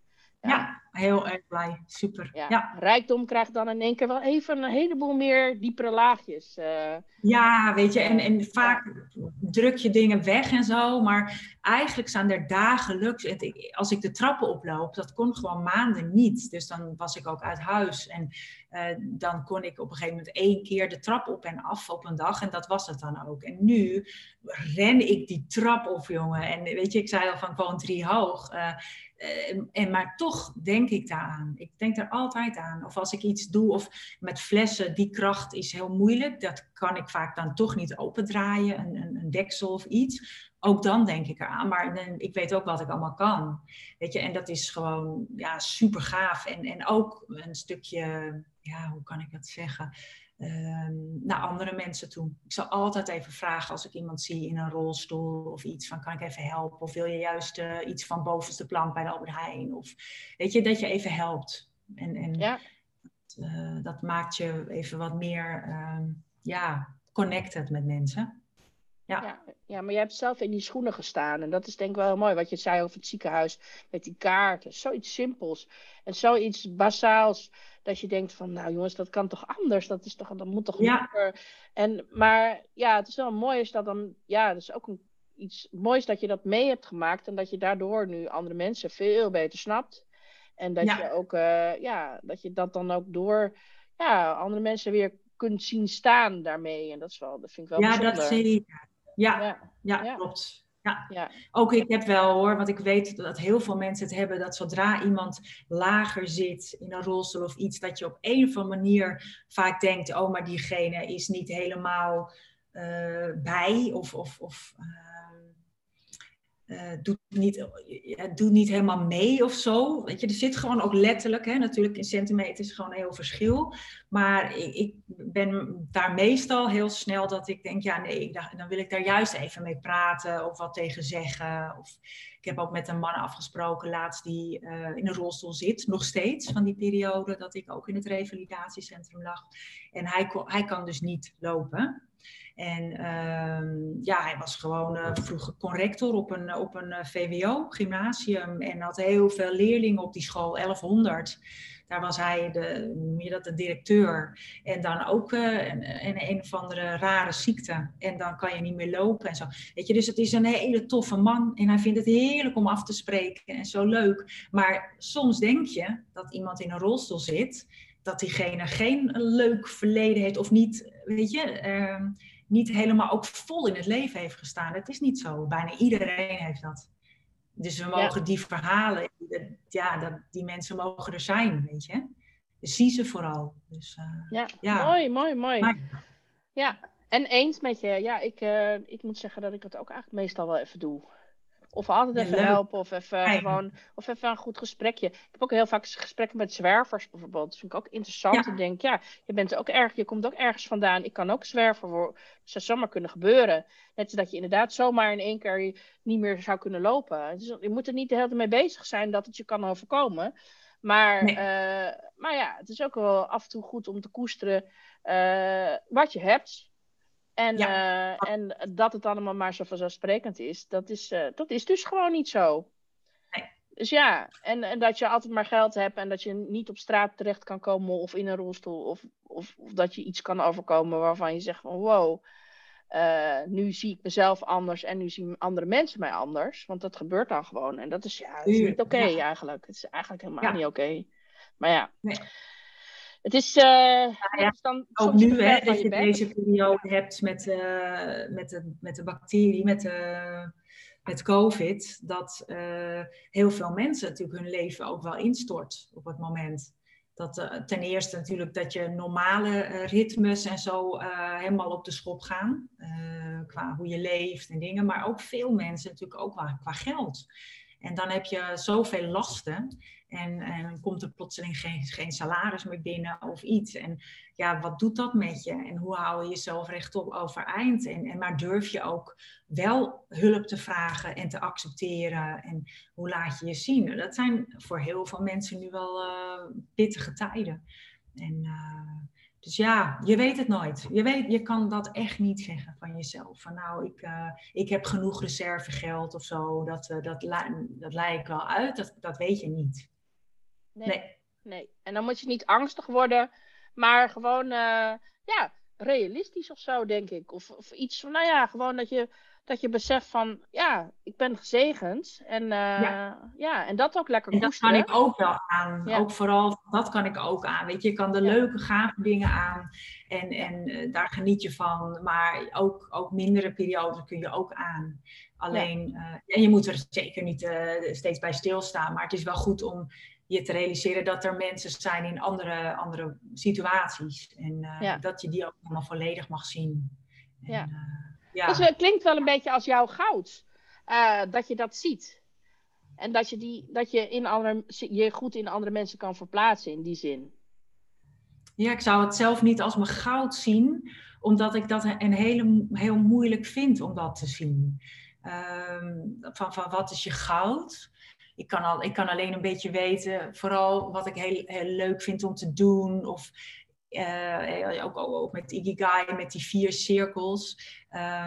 Speaker 2: ja, heel erg blij. Super. Ja.
Speaker 1: Rijkdom krijgt dan in één keer wel even een heleboel meer diepere laagjes. Uh,
Speaker 2: ja, weet je, en, en vaak druk je dingen weg en zo, maar eigenlijk staan er dagelijks, als ik de trappen oploop, dat kon gewoon maanden niet. Dus dan was ik ook uit huis en uh, dan kon ik op een gegeven moment één keer de trap op en af op een dag en dat was het dan ook. En nu ren ik die trap op, jongen. En weet je, ik zei al van gewoon drie hoog. Uh, en, maar toch denk ik daaraan. Ik denk er altijd aan. Of als ik iets doe, of met flessen, die kracht is heel moeilijk. Dat kan ik vaak dan toch niet opendraaien, een, een, een deksel of iets. Ook dan denk ik eraan. Maar ik weet ook wat ik allemaal kan. Weet je, en dat is gewoon ja, super gaaf. En, en ook een stukje, ja, hoe kan ik dat zeggen? Ehm, naar andere mensen toe. Ik zal altijd even vragen als ik iemand zie in een rolstoel of iets van kan ik even helpen? Of wil je juist uh, iets van bovenste plank bij de Albert Heijn? Of weet je, dat je even helpt. En, en ja. dat, uh, dat, maakt je even wat meer uh, ja, connected met mensen.
Speaker 1: Ja. ja. Ja, maar je hebt zelf in die schoenen gestaan. En dat is denk ik wel heel mooi. Wat je zei over het ziekenhuis met die kaarten. Zoiets simpels. En zoiets basaals dat je denkt van, nou jongens, dat kan toch anders? Dat, is toch, dat moet toch ja. En, maar ja, het is wel mooi is dat dan, ja, dat is ook een, iets moois dat je dat mee hebt gemaakt en dat je daardoor nu andere mensen veel beter snapt. En dat je ook, uh, ja, dat je dat dan ook door, ja, andere mensen weer kunt zien staan daarmee. En dat is wel, dat vind ik wel
Speaker 2: Ja, dat zie je. Ja, ja, ja, klopt. Ja. ja. ook ik heb wel hoor, want ik weet dat heel veel mensen het hebben, dat zodra iemand lager zit in een rolstoel of iets, dat je op een of andere manier vaak denkt, oh, maar diegene is niet helemaal uh, bij of, of, of uh, uh, doet, niet, uh, doet niet helemaal mee of zo. Weet je, er zit gewoon ook letterlijk, hè, natuurlijk in centimeters gewoon een heel verschil. Maar ik, ik, ben daar meestal heel snel dat ik denk, ja nee, dan wil ik daar juist even mee praten of wat tegen zeggen. Of, ik heb ook met een man afgesproken laatst die uh, in een rolstoel zit, nog steeds van die periode dat ik ook in het revalidatiecentrum lag. En hij, hij kan dus niet lopen. En uh, ja, hij was gewoon uh, vroeger corrector op een, op een uh, VWO, gymnasium. En had heel veel leerlingen op die school, 1100. Daar was hij de, je dat, de directeur. En dan ook uh, een, een, een of andere rare ziekte. En dan kan je niet meer lopen en zo. Weet je, dus het is een hele toffe man. En hij vindt het heerlijk om af te spreken en zo leuk. Maar soms denk je dat iemand in een rolstoel zit dat diegene geen leuk verleden heeft of niet, weet je, uh, niet helemaal ook vol in het leven heeft gestaan. Het is niet zo. Bijna iedereen heeft dat. Dus we mogen die verhalen, ja, dat, die mensen mogen er zijn, weet je. Dus zie ze vooral. Dus, uh,
Speaker 1: ja. ja, mooi, mooi, mooi. Ja, en eens met je. Ja, ik, uh, ik moet zeggen dat ik het ook eigenlijk meestal wel even doe. Of altijd even helpen, of even, gewoon, of even een goed gesprekje. Ik heb ook heel vaak gesprekken met zwervers bijvoorbeeld. Dat vind ik ook interessant. Ja. Ik denk, ja, je, bent ook erg, je komt ook ergens vandaan. Ik kan ook zwerver worden. Dat zou zomaar kunnen gebeuren. Net zoals dat je inderdaad zomaar in één keer niet meer zou kunnen lopen. Dus je moet er niet de hele tijd mee bezig zijn dat het je kan overkomen. Maar, nee. uh, maar ja, het is ook wel af en toe goed om te koesteren uh, wat je hebt. En, ja. uh, en dat het allemaal maar zo vanzelfsprekend is, dat is, uh, dat is dus gewoon niet zo.
Speaker 2: Nee.
Speaker 1: Dus ja, en, en dat je altijd maar geld hebt en dat je niet op straat terecht kan komen of in een rolstoel. Of, of, of dat je iets kan overkomen waarvan je zegt van wow, uh, nu zie ik mezelf anders en nu zien andere mensen mij anders. Want dat gebeurt dan gewoon. En dat is, ja, dat is niet oké okay, ja. eigenlijk. Het is eigenlijk helemaal ja. niet oké. Okay. Maar ja.
Speaker 2: Nee.
Speaker 1: Het is, uh, ja,
Speaker 2: ja. dan ook nu hè, dat je, deze periode hebt met, uh, met, de, met de bacterie, met, de, met COVID, dat uh, heel veel mensen natuurlijk hun leven ook wel instort op het moment. Dat ten eerste natuurlijk dat je normale ritmes en zo helemaal op de schop gaan, qua hoe je leeft en dingen, maar ook veel mensen natuurlijk ook qua, qua geld. En dan heb je zoveel lasten. En, en komt er plotseling geen, geen salaris meer binnen of iets. En ja, wat doet dat met je? En hoe hou je jezelf rechtop overeind? En, en maar durf je ook wel hulp te vragen en te accepteren? En hoe laat je je zien? Dat zijn voor heel veel mensen nu wel uh, pittige tijden. En uh, dus ja, je weet het nooit. Je, weet, je kan dat echt niet zeggen van jezelf. Van nou, ik, uh, ik heb genoeg reservegeld of zo. Dat, uh, dat, dat lijkt wel uit. Dat, dat weet je niet.
Speaker 1: Nee, nee. nee. En dan moet je niet angstig worden. Maar gewoon, uh, ja, realistisch of zo, denk ik. Of, of iets van, nou ja, gewoon dat je dat je beseft van, ja, ik ben gezegend. En, uh, ja. en dat ook lekker
Speaker 2: En dat kan ik ook wel aan. Ook vooral, dat kan ik ook aan. Weet je, je kan de leuke, gave dingen aan. En, en uh, daar geniet je van. Maar ook, ook mindere periodes kun je ook aan. Alleen, uh, en je moet er zeker niet steeds bij stilstaan. Maar het is wel goed om je te realiseren dat er mensen zijn in andere, andere situaties. En dat je die ook allemaal volledig mag zien. En,
Speaker 1: ja. Ja. Dus het klinkt wel een beetje als jouw goud. Dat je dat ziet. En dat je, die, dat je in andere, je goed in andere mensen kan verplaatsen in die zin.
Speaker 2: Ja, ik zou het zelf niet als mijn goud zien, omdat ik dat een hele, heel moeilijk vind om dat te zien. Um, van, van wat is je goud? Ik kan, al, ik kan alleen een beetje weten, vooral wat ik heel, heel leuk vind om te doen. Of uh, ook, ook, met Ikigai, met die vier cirkels.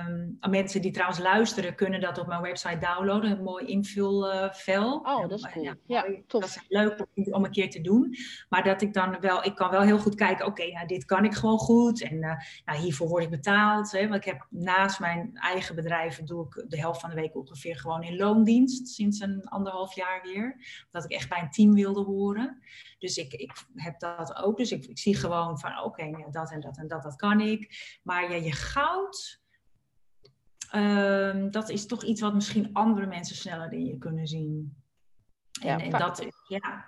Speaker 2: Um, mensen die trouwens luisteren, kunnen dat op mijn website downloaden. Een mooi invulvel.
Speaker 1: oh, dat is cool. Ja,
Speaker 2: tof. Dat is leuk om, een keer te doen. Maar dat ik dan wel, ik kan wel heel goed kijken, oké, nou, dit kan ik gewoon goed. En uh, nou, hiervoor word ik betaald. Hè, want ik heb naast mijn eigen bedrijven, doe ik de helft van de week ongeveer gewoon in loondienst. Sinds een anderhalf jaar weer. Dat ik echt bij een team wilde horen. Dus ik, ik heb dat ook. Dus ik, ik zie gewoon van, oké, ja, dat en dat en dat, dat kan ik. Maar ja, je goud Ehm, dat is toch iets wat misschien andere mensen sneller in je kunnen zien. En, ja, en dat, ja,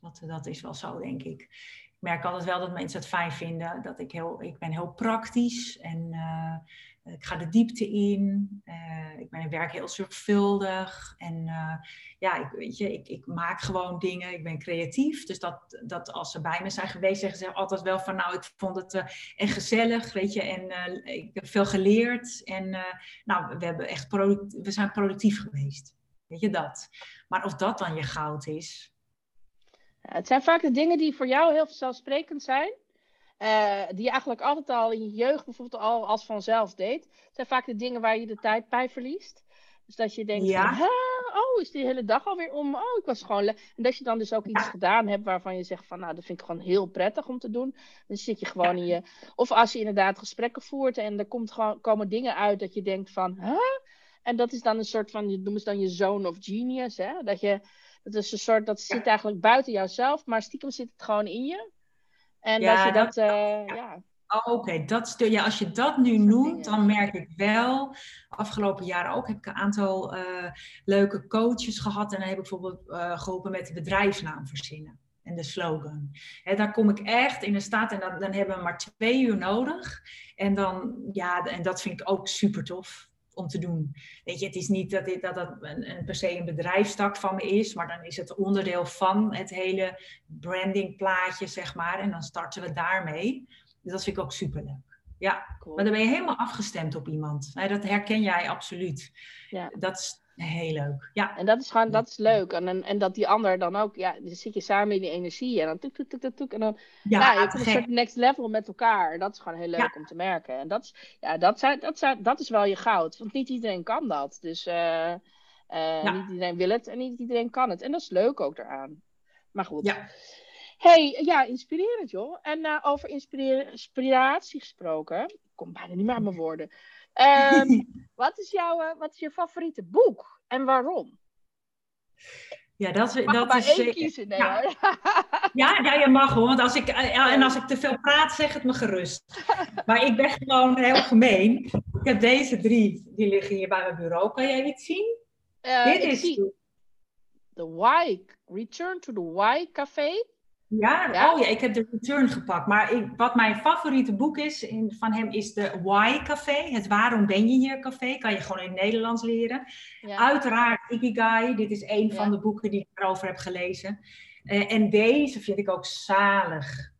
Speaker 2: dat, dat is wel zo, denk ik. Ik merk altijd wel dat mensen het fijn vinden. Dat ik heel, ik ben heel praktisch en uh, ik ga de diepte in. Uh, ik ben, werk heel zorgvuldig. En uh, ja, ik, weet je, ik, ik, maak gewoon dingen. Ik ben creatief. Dus dat, dat als ze bij me zijn geweest, zeggen ze altijd wel van... nou, ik vond het uh, gezellig, weet je. En ik heb veel geleerd. En nou, we, hebben echt we zijn productief geweest. Weet je, dat. Maar of dat dan je goud is...
Speaker 1: het zijn vaak de dingen die voor jou heel vanzelfsprekend zijn... Uh, die je eigenlijk altijd al in je jeugd bijvoorbeeld al als vanzelf deed. Het zijn vaak de dingen waar je de tijd bij verliest. Dus dat je denkt, ja. oh, is die hele dag alweer om? Oh, ik was gewoon... En dat je dan dus ook iets gedaan hebt waarvan je zegt van, nou, dat vind ik gewoon heel prettig om te doen. Dan zit je gewoon in je... Of als je inderdaad gesprekken voert en er komt gewoon, komen dingen uit dat je denkt van, huh? En dat is dan een soort van, je noemen ze dan je zone of genius, hè? Dat je... Dat is een soort, dat zit eigenlijk buiten jouzelf, maar stiekem zit het gewoon in je. En ja, dat je dat, uh, ja.
Speaker 2: Oh, Oké, dat ja, als je dat nu noemt, dan merk ik wel. Afgelopen jaren ook heb ik een aantal uh, leuke coaches gehad. En dan heb ik bijvoorbeeld uh, geholpen met de bedrijfsnaam verzinnen en de slogan. He, daar kom ik echt in de staat en dan, dan hebben we maar twee uur nodig. En dan, ja, en dat vind ik ook super tof om te doen. Weet je, het is niet dat dit, dat, dat een, een, per se een bedrijfstak van me is, maar dan is het onderdeel van het hele brandingplaatje, zeg maar. En dan starten we daarmee. Dus dat vind ik ook superleuk. Ja, maar dan ben je helemaal afgestemd op iemand. dat herken jij absoluut. Ja. Dat is Heel leuk. Ja.
Speaker 1: En dat is gewoon, dat is leuk. En, en, en dat die ander dan ook, ja, dan zit je samen in die energie en dan tuk, tuk, tuk, tuk, en dan, ja, ja je komt een soort next level met elkaar. Dat is gewoon heel leuk om te merken. En dat is, ja, dat, zijn, dat, zijn, dat is wel je goud. Want niet iedereen kan dat. Dus uh, uh, niet iedereen wil het en niet iedereen kan het. En dat is leuk ook eraan. Maar goed. Ja. hey, ja, inspirerend joh. En uh, over inspiratie gesproken, ik kom bijna niet meer aan mijn woorden. Um, (laughs) wat, is jouw, wat is je favoriete boek en waarom?
Speaker 2: Ja, dat,
Speaker 1: mag
Speaker 2: dat
Speaker 1: maar
Speaker 2: is
Speaker 1: één kiezen. Nee,
Speaker 2: ja.
Speaker 1: hoor. (laughs)
Speaker 2: Ja, ja, je mag hoor. Want als ik, eh, en als ik te veel praat, zeg het me gerust. Maar ik ben gewoon heel gemeen. Ik heb deze drie, die liggen hier bij mijn bureau. Kan jij iets zien?
Speaker 1: Eh,
Speaker 2: Dit is.
Speaker 1: zie The Why, Return to the Why Café.
Speaker 2: Ja,
Speaker 1: Ja?
Speaker 2: oh ja, ik heb de Return gepakt. Maar ik, wat mijn favoriete boek is in, van hem is de Why Café. Het Waarom ben je hier café. Kan je gewoon in het Nederlands leren.
Speaker 1: Ja.
Speaker 2: Uiteraard Ikigai. Dit is een van de boeken die ik erover heb gelezen. Eh, en deze vind ik ook zalig.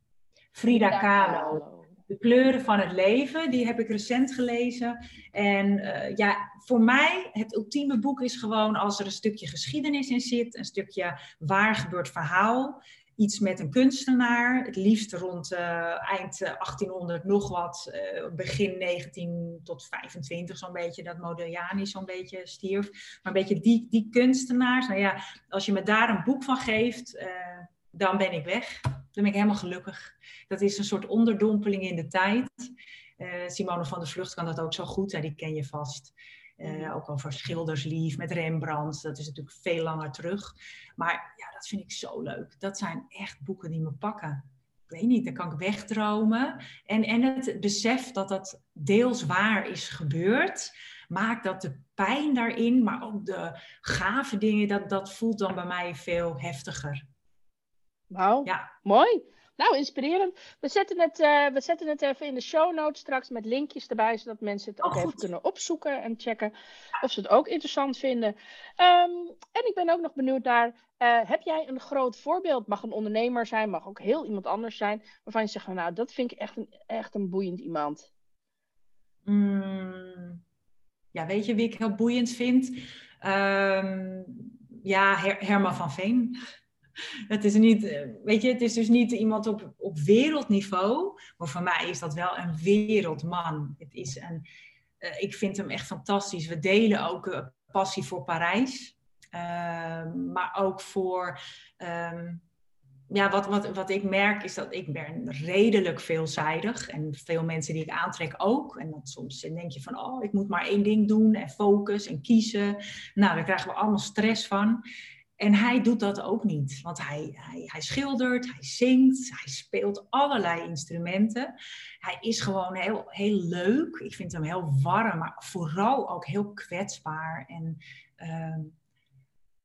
Speaker 2: Frida Kahlo. De kleuren van het leven, die heb ik recent gelezen. En eh, ja, voor mij, het ultieme boek is gewoon als er een stukje geschiedenis in zit, een stukje waar gebeurd verhaal, iets met een kunstenaar, het liefst rond eh, eind eh, 1800 nog wat, eh, begin 19 tot 25 zo'n beetje, dat Modigliani zo'n beetje stierf. Maar een beetje die, die kunstenaars, nou ja, als je me daar een boek van geeft, eh, dan ben ik weg. Dan ben ik helemaal gelukkig. Dat is een soort onderdompeling in de tijd. Eh, Simone van der Vlucht kan dat ook zo goed, en die ken je vast. Eh, ook over Schilderslief met Rembrandt. Dat is natuurlijk veel langer terug. Maar ja, dat vind ik zo leuk. Dat zijn echt boeken die me pakken. Ik weet niet, dan kan ik wegdromen. En, en het besef dat dat deels waar is gebeurd, maakt dat de pijn daarin, maar ook de gave dingen, dat, dat voelt dan bij mij veel heftiger.
Speaker 1: Wauw,
Speaker 2: Ja.
Speaker 1: mooi. Nou, inspirerend. We zetten, het, eh, we zetten het even in de show notes straks met linkjes erbij, zodat mensen het
Speaker 2: Oh,
Speaker 1: ook even
Speaker 2: goed.
Speaker 1: kunnen opzoeken en checken of ze het ook interessant vinden. Ehm, en ik ben ook nog benieuwd naar, eh, heb jij een groot voorbeeld? Mag een ondernemer zijn, mag ook heel iemand anders zijn, waarvan je zegt, nou, dat vind ik echt een, echt een boeiend iemand.
Speaker 2: Mm, ja, weet je wie ik heel boeiend vind? Ehm, ja, Her- Herman van Veen. (laughs) Het is, niet, eh, weet je, het is dus niet iemand op, op wereldniveau, maar voor mij is dat wel een wereldman. Het is een, eh, ik vind hem echt fantastisch. We delen ook eh, passie voor Parijs, Ehm, maar ook voor. ehm, ja, wat, wat, wat ik merk is dat ik ben redelijk veelzijdig. En veel mensen die ik aantrek ook. En dan soms denk je van, oh, ik moet maar één ding doen en focus en kiezen. Nou, daar krijgen we allemaal stress van. En hij doet dat ook niet. Want hij, hij, hij schildert, hij zingt, hij speelt allerlei instrumenten. Hij is gewoon heel, heel leuk. Ik vind hem heel warm, maar vooral ook heel kwetsbaar. En ehm,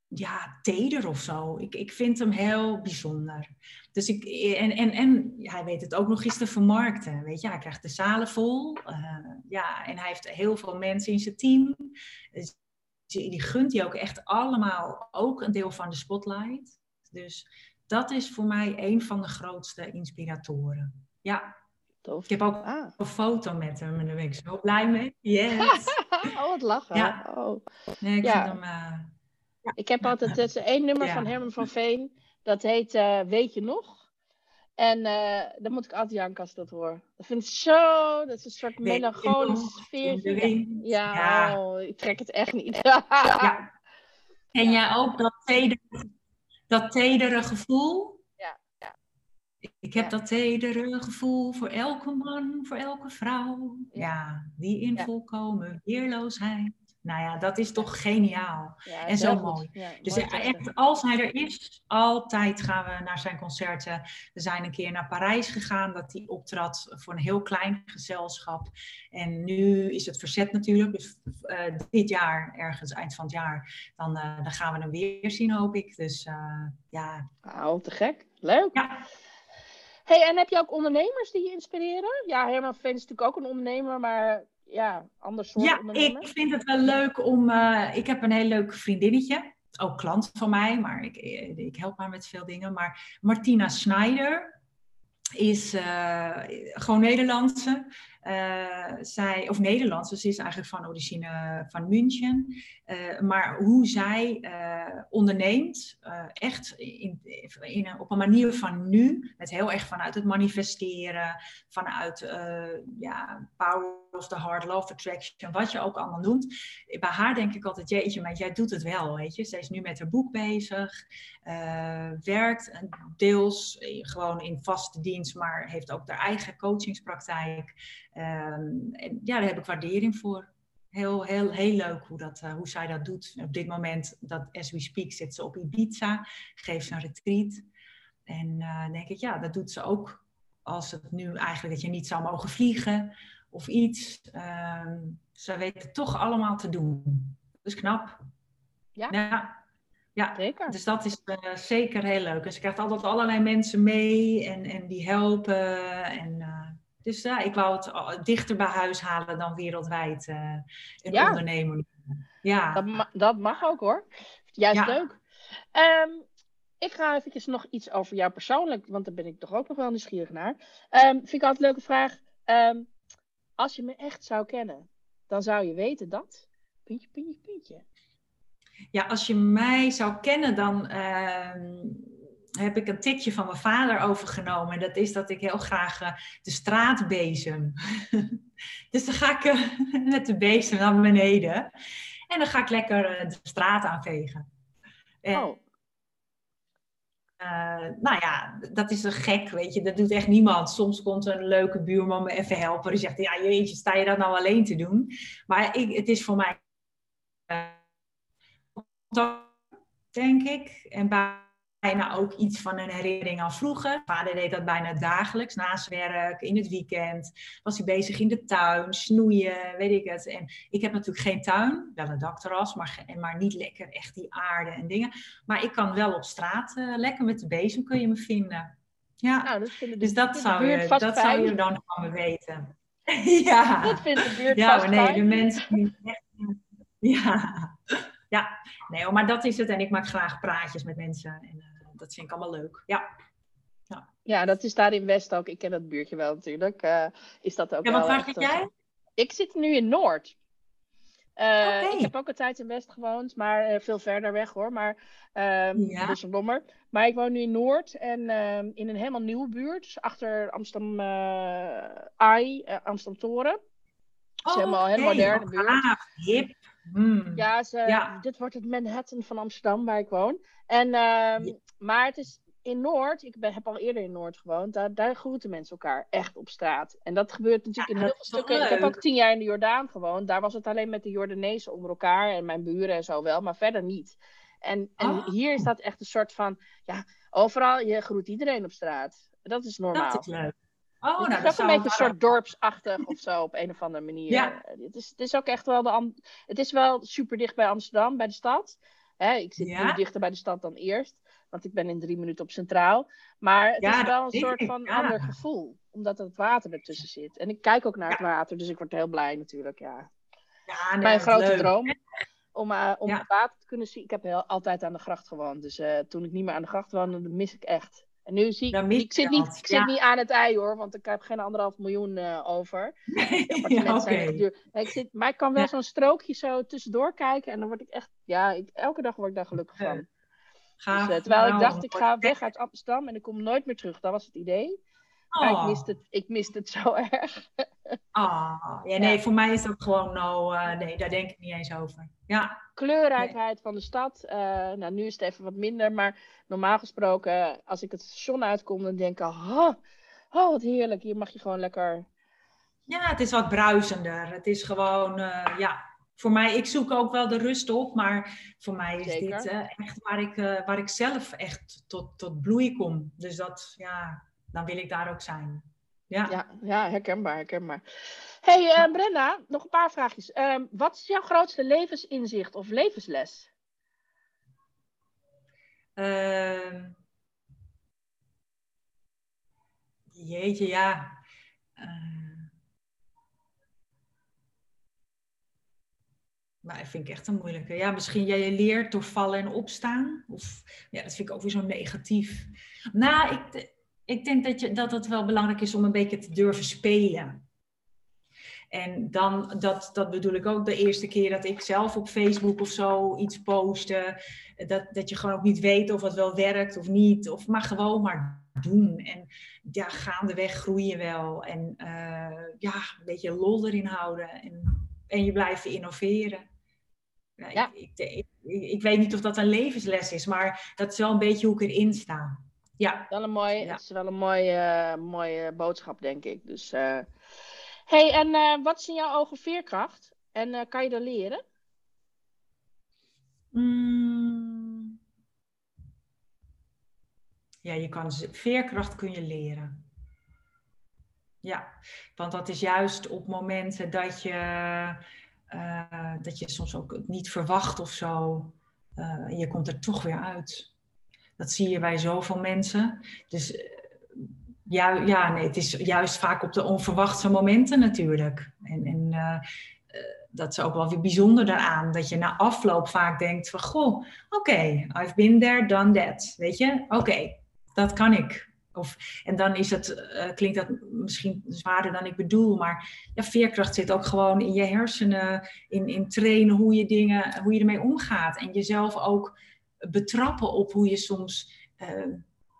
Speaker 2: ja, teder of zo. Ik, ik vind hem heel bijzonder. Dus ik, en, en, en hij weet het ook nog eens te vermarkten. Weet je, hij krijgt de zalen vol. eh, ja, en hij heeft heel veel mensen in zijn team. Dus die, die gunt hij ook echt allemaal ook een deel van de spotlight. Dus dat is voor mij een van de grootste inspiratoren. Ja,
Speaker 1: Tof.
Speaker 2: ik heb ook
Speaker 1: Ah.
Speaker 2: een foto met hem en daar ben ik zo blij mee. Yes! (laughs)
Speaker 1: oh, wat lachen.
Speaker 2: Ja.
Speaker 1: Oh.
Speaker 2: Nee, ik
Speaker 1: Ja.
Speaker 2: hem... eh,
Speaker 1: Ik heb altijd het één nummer van Herman van Veen. Dat heet eh, Weet je nog? En eh, dan moet ik altijd janken als ik dat hoor. Dat vind ik zo, dat is een soort
Speaker 2: Weet je
Speaker 1: melancholisch
Speaker 2: nog,
Speaker 1: sfeertje.
Speaker 2: toen de wind-
Speaker 1: Ja,
Speaker 2: Ja.
Speaker 1: Oh, ik trek het echt niet. (laughs)
Speaker 2: Ja. En jij ook dat tedere, dat tedere gevoel?
Speaker 1: Ja, ja.
Speaker 2: Ik heb dat tedere gevoel voor elke man, voor elke vrouw.
Speaker 1: Ja.
Speaker 2: Die in volkomen weerloosheid. Nou ja, dat is toch geniaal.
Speaker 1: Ja,
Speaker 2: En zo mooi.
Speaker 1: Ja,
Speaker 2: Dus echt, als hij er is, altijd gaan we naar zijn concerten. We zijn een keer naar Parijs gegaan, dat hij optrad voor een heel klein gezelschap. En nu is het verzet natuurlijk. Dus eh, dit jaar, ergens eind van het jaar, dan, eh, dan gaan we hem weer zien, hoop ik. Dus eh, ja.
Speaker 1: Nou, te gek. Leuk.
Speaker 2: ja,
Speaker 1: Hey, en heb je ook ondernemers die je inspireren? Ja, Herman van Veen is natuurlijk ook een ondernemer, maar ja, ander soort
Speaker 2: ja ik vind het wel leuk om. eh, ik heb een heel leuk vriendinnetje. Ook klant van mij, maar ik, eh, ik help haar met veel dingen. Maar Martina Schneider is eh, gewoon Nederlandse. Eh, zij, of Nederlandse, ze is eigenlijk van origine van München. Eh, maar hoe zij eh, onderneemt, echt in, op een manier van nu, met heel erg vanuit het manifesteren, vanuit ja, power of the heart, love attraction, wat je ook allemaal noemt. Bij haar denk ik altijd, jeetje, maar jij doet het wel, weet je. Zij is nu met haar boek bezig, werkt deels gewoon in vaste dienst, maar heeft ook haar eigen coachingspraktijk. Ehm, en ja, daar heb ik waardering voor. Heel, heel, heel leuk hoe, dat, hoe zij dat doet. Op dit moment, dat as we speak, zit ze op Ibiza, geeft ze een retreat. En uh, denk ik, ja, dat doet ze ook als het nu eigenlijk dat je niet zou mogen vliegen of iets. Uh, ze weten het toch allemaal te doen. Dus knap.
Speaker 1: Ja.
Speaker 2: ja. Ja,
Speaker 1: zeker.
Speaker 2: Dus dat is uh, zeker heel leuk. En ze krijgt altijd allerlei mensen mee en, en die helpen. En, dus ja, ik wou het dichter bij huis halen dan wereldwijd uh, een
Speaker 1: ja.
Speaker 2: ondernemer. Ja.
Speaker 1: Dat, ma dat, mag ook hoor. Juist
Speaker 2: Ja.
Speaker 1: leuk. Um, ik ga eventjes nog iets over jou persoonlijk, want daar ben ik toch ook nog wel nieuwsgierig naar. Um, vind ik altijd een leuke vraag. Um, als je me echt zou kennen, dan zou je weten dat. Puntje, puntje, puntje.
Speaker 2: Ja, als je mij zou kennen, dan uh, heb ik een tikje van mijn vader overgenomen. En dat is dat ik heel graag uh, de straat bezem. (laughs) dus dan ga ik uh, (laughs) met de bezem naar beneden. En dan ga ik lekker eh, de straat aanvegen. En,
Speaker 1: oh.
Speaker 2: Nou ja, dat is een gek, weet je. Dat doet echt niemand. Soms komt een leuke buurman me even helpen. Die zegt, ja jeetje, sta je dat nou alleen te doen? Maar ik, het is voor mij... Denk ik. En bijna ook iets van een herinnering aan vroeger. Vader deed dat bijna dagelijks, naast werk, in het weekend. Was hij bezig in de tuin, snoeien, weet ik het. En ik heb natuurlijk geen tuin, wel een dakterras, maar, maar niet lekker echt die aarde en dingen. Maar ik kan wel op straat, uh, lekker met de bezem kun je me vinden. Ja,
Speaker 1: nou, dat de,
Speaker 2: dus dat, zou je, dat zou je dan van me weten. (laughs) ja.
Speaker 1: Dat vindt de buurt
Speaker 2: ja,
Speaker 1: vast
Speaker 2: nee,
Speaker 1: fijn.
Speaker 2: de mensen die echt... (laughs) Ja. ja, nee, maar dat is het. En ik maak graag praatjes met mensen. En uh, dat vind ik allemaal leuk. Ja.
Speaker 1: ja. Ja, dat is daar in West ook. Ik ken dat buurtje wel natuurlijk. Uh, is dat ook
Speaker 2: ja,
Speaker 1: wel
Speaker 2: want waar zit jij?
Speaker 1: Ik zit nu in Noord. Uh,
Speaker 2: okay.
Speaker 1: Ik heb ook een tijd in West gewoond, maar uh, veel verder weg hoor. Maar um, ja. dus Lommer. Maar ik woon nu in Noord en um, in een helemaal nieuwe buurt. Dus achter Amsterdam uh, AI, Amsterdam Toren. Dus
Speaker 2: oh,
Speaker 1: helemaal een moderne buurt.
Speaker 2: Ah, hip. Hmm.
Speaker 1: Ja, ze, ja, dit wordt het Manhattan van Amsterdam waar ik woon. En, um, ja. Maar het is in Noord, ik ben, heb al eerder in Noord gewoond, daar, daar groeten mensen elkaar echt op straat. En dat gebeurt natuurlijk ja, in heel veel stukken.
Speaker 2: Leuk.
Speaker 1: Ik heb ook tien jaar in de Jordaan gewoond. Daar was het alleen met de Jordanezen onder elkaar en mijn buren en zo wel, maar verder niet. En, en
Speaker 2: oh.
Speaker 1: hier is dat echt een soort van, ja, overal, je groet iedereen op straat. Dat is normaal.
Speaker 2: Dat is leuk. Oh,
Speaker 1: het
Speaker 2: nou,
Speaker 1: is ook een beetje een soort dorpsachtig of zo op een of andere manier.
Speaker 2: Ja.
Speaker 1: Het, is, het is ook echt wel de. Het is wel super dicht bij Amsterdam, bij de stad. Hè, ik zit
Speaker 2: ja.
Speaker 1: nu dichter bij de stad dan eerst, want ik ben in drie minuten op Centraal. Maar het
Speaker 2: ja,
Speaker 1: is wel een soort
Speaker 2: ik,
Speaker 1: van ander gevoel, omdat het water ertussen zit. En ik kijk ook naar het water, dus ik word heel blij natuurlijk. Ja.
Speaker 2: Ja, nee,
Speaker 1: Mijn grote
Speaker 2: leuk.
Speaker 1: droom om, uh, om het water te kunnen zien. Ik heb heel, altijd aan de gracht gewoond, dus uh, toen ik niet meer aan de gracht woonde, dat mis ik echt. En nu zie ik, ik zit, niet, ik zit
Speaker 2: ja.
Speaker 1: niet aan het ei hoor, want ik heb geen anderhalf miljoen uh, over. (laughs)
Speaker 2: ja, okay.
Speaker 1: duur. Ik zit, maar ik kan wel ja. zo'n strookje zo tussendoor kijken en dan word ik echt, ja, ik, elke dag word ik daar gelukkig van.
Speaker 2: Gaaf,
Speaker 1: dus, terwijl
Speaker 2: nou,
Speaker 1: ik dacht, ik ga weg uit Amsterdam en ik kom nooit meer terug. Dat was het idee.
Speaker 2: Oh.
Speaker 1: Maar ik miste het, ik miste het zo (laughs) erg.
Speaker 2: Oh, ja, nee, voor mij is dat gewoon nou, uh, nee, daar denk ik niet eens over. Ja.
Speaker 1: Kleurrijkheid nee. van de stad. Uh, nou, nu is het even wat minder, maar normaal gesproken, als ik het station uitkom, dan denk ik, oh, oh, wat heerlijk, hier mag je gewoon lekker.
Speaker 2: Ja, het is wat bruisender. Het is gewoon, uh, ja, voor mij, ik zoek ook wel de rust op, maar voor mij is
Speaker 1: Zeker.
Speaker 2: dit echt waar ik, waar ik zelf echt tot, tot bloei kom. Dus dat, ja, dan wil ik daar ook zijn. Ja,
Speaker 1: ja, ja herkenbaar, herkenbaar. hey, uh, Brenda, nog een paar vraagjes. Uh, wat is jouw grootste levensinzicht of levensles?
Speaker 2: Uh, jeetje, ja. Nou, dat vind ik echt een moeilijke. Ja, misschien jij je leert door vallen en opstaan. Of ja, dat vind ik ook weer zo negatief. Nou, ik, ik denk dat, je, dat het wel belangrijk is om een beetje te durven spelen. En dan, dat, dat bedoel ik ook de eerste keer dat ik zelf op Facebook of zo iets postte. Dat, dat je gewoon ook niet weet of het wel werkt of niet. Of maar gewoon maar doen. En ja, gaandeweg groei je wel. En uh, ja, een beetje lol erin houden. En, en je blijven innoveren.
Speaker 1: Ja.
Speaker 2: Ik, ik, ik, ik weet niet of dat een levensles is, maar dat is wel een beetje hoe ik erin sta. Ja.
Speaker 1: Wel een mooi, ja. Het is wel een mooie, uh, mooie boodschap, denk ik. Dus, uh... hey, en uh, wat is in jouw ogen veerkracht? En kan je dat leren?
Speaker 2: Mm. Ja, je kan veerkracht kun je leren. Ja, want dat is juist op momenten dat je, uh, dat je soms ook niet verwacht of zo. Uh, je komt er toch weer uit. Dat zie je bij zoveel mensen. Dus uh, ja, ja, nee, het is juist vaak op de onverwachte momenten natuurlijk. En, en dat is ook wel weer bijzonder daaraan. Dat je na afloop vaak denkt van, goh, oké, I've been there, done that. Weet je, oké, dat kan ik. Of, en dan is uh, klinkt dat misschien zwaarder dan ik bedoel, maar ja, veerkracht zit ook gewoon in je hersenen, in, in trainen hoe je dingen, hoe je ermee omgaat. En jezelf ook betrappen op hoe je soms uh,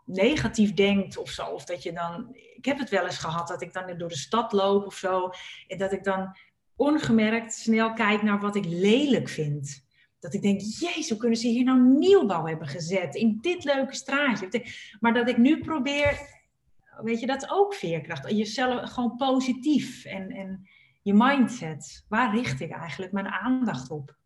Speaker 2: negatief denkt of zo. Of dat je dan, ik heb het wel eens gehad dat ik dan door de stad loop of zo, en dat ik dan ongemerkt snel kijk naar wat ik lelijk vind. Dat ik denk, jezus, hoe kunnen ze hier nou nieuwbouw hebben gezet in dit leuke straatje? Maar dat ik nu probeer, weet je, dat is ook veerkracht. Jezelf gewoon positief en, en je mindset. Waar richt ik eigenlijk mijn aandacht op?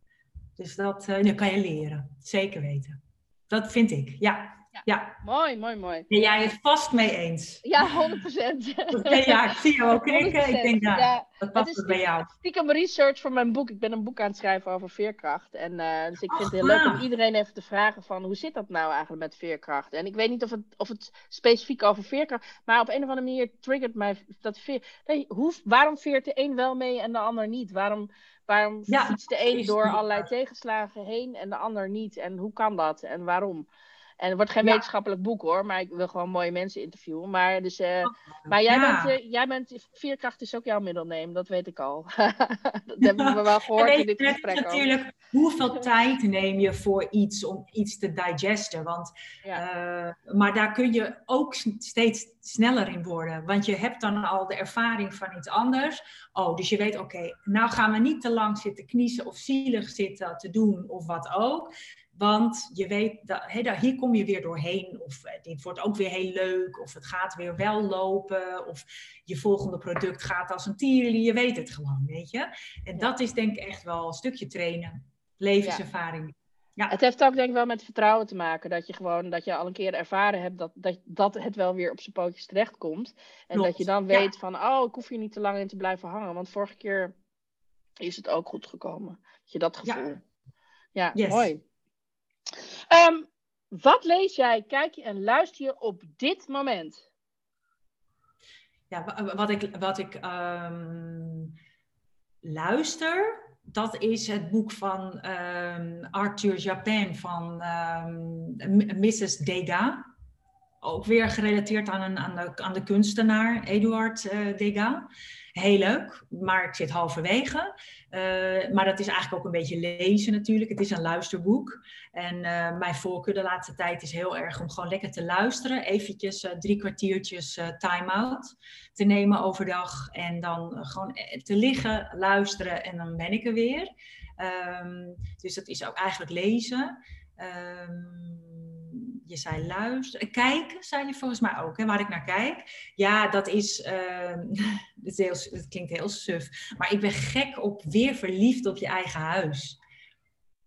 Speaker 2: Dus dat, uh, dat kan je leren, zeker weten. Dat vind ik, ja. Ja.
Speaker 1: Mooi, mooi, mooi.
Speaker 2: Ben jij het vast mee eens?
Speaker 1: Ja, 100%.
Speaker 2: ja, ik zie jou ook (laughs) knikken. Ik denk, nou, ja, dat past het bij jou.
Speaker 1: Stiekem research voor mijn boek. Ik ben een boek aan het schrijven over veerkracht. En uh, dus ik vind het heel leuk om iedereen even te vragen van... hoe zit dat nou eigenlijk met veerkracht? En ik weet niet of het, of het specifiek over veerkracht... maar op een of andere manier triggert mij dat veer... Nee, hoe, waarom veert de een wel mee en de ander niet? Waarom... Waarom ja, fietst de een door allerlei tegenslagen heen en de ander niet? En hoe kan dat en waarom? En het wordt geen wetenschappelijk boek hoor, maar ik wil gewoon mooie mensen interviewen. Maar, dus, uh, maar jij, bent, uh, jij bent, veerkracht is ook jouw middelneem, dat weet ik al. (laughs) dat hebben we wel gehoord in dit gesprek.
Speaker 2: Natuurlijk, hoeveel tijd neem je voor iets om iets te digesten? Want, uh, maar daar kun je ook steeds sneller in worden. Want je hebt dan al de ervaring van iets anders. Oh, dus je weet, oké, nou gaan we niet te lang zitten kniezen of zielig zitten te doen of wat ook. Want je weet, dat, he, hier kom je weer doorheen. Of eh, dit wordt ook weer heel leuk. Of het gaat weer wel lopen. Of je volgende product gaat als een tierenlier. Je weet het gewoon, weet je. En dat is denk ik echt wel een stukje trainen. Levenservaring.
Speaker 1: Ja. Het heeft ook denk ik wel met vertrouwen te maken. Dat je gewoon, dat je al een keer ervaren hebt dat, dat, dat het wel weer op zijn pootjes terechtkomt. En dat je dan weet van, oh, ik hoef hier niet te lang in te blijven hangen. Want vorige keer is het ook goed gekomen. Dat je dat gevoel. Ja, ja mooi. Um, wat lees jij, kijk je en luister je op dit moment?
Speaker 2: Ja, wat ik, wat ik um, luister, dat is het boek van um, Arthur Japin van Mrs. Degas. Ook weer gerelateerd aan, een, aan, de, aan de kunstenaar Eduard uh, Degas. Heel leuk, maar ik zit halverwege. Uh, maar dat is eigenlijk ook een beetje lezen natuurlijk. Het is een luisterboek. En uh, mijn voorkeur de laatste tijd is heel erg om gewoon lekker te luisteren. Eventjes uh, drie kwartiertjes time-out te nemen overdag. En dan gewoon te liggen, luisteren en dan ben ik er weer. Um, dus dat is ook eigenlijk lezen. Um, je zei luisteren. Kijken, zei je volgens mij ook, hè, waar ik naar kijk. Ja, dat is, uh, (laughs) het, heel, het klinkt heel suf, maar ik ben gek op weer verliefd op je eigen huis.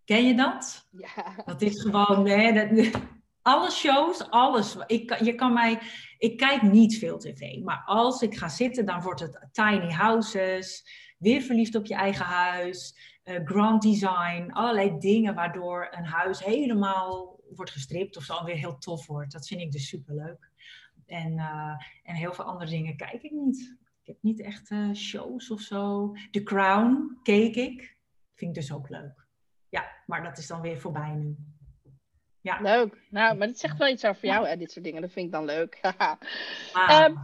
Speaker 2: Ken je dat?
Speaker 1: Ja.
Speaker 2: Dat is gewoon, hè, dat, (laughs) alle shows, alles. Ik, je kan mij, ik kijk niet veel tv, maar als ik ga zitten, dan wordt het tiny houses, weer verliefd op je eigen huis, uh, grand design, allerlei dingen waardoor een huis helemaal wordt gestript of zo weer heel tof wordt. Dat vind ik dus super leuk. En, uh, en heel veel andere dingen kijk ik niet. Ik heb niet echt uh, shows of zo. The Crown keek ik. Vind ik dus ook leuk. Ja, maar dat is dan weer voorbij nu.
Speaker 1: Ja. Leuk. Nou, maar het zegt wel iets over jou, hè, dit soort dingen. Dat vind ik dan leuk. (laughs) ah, um,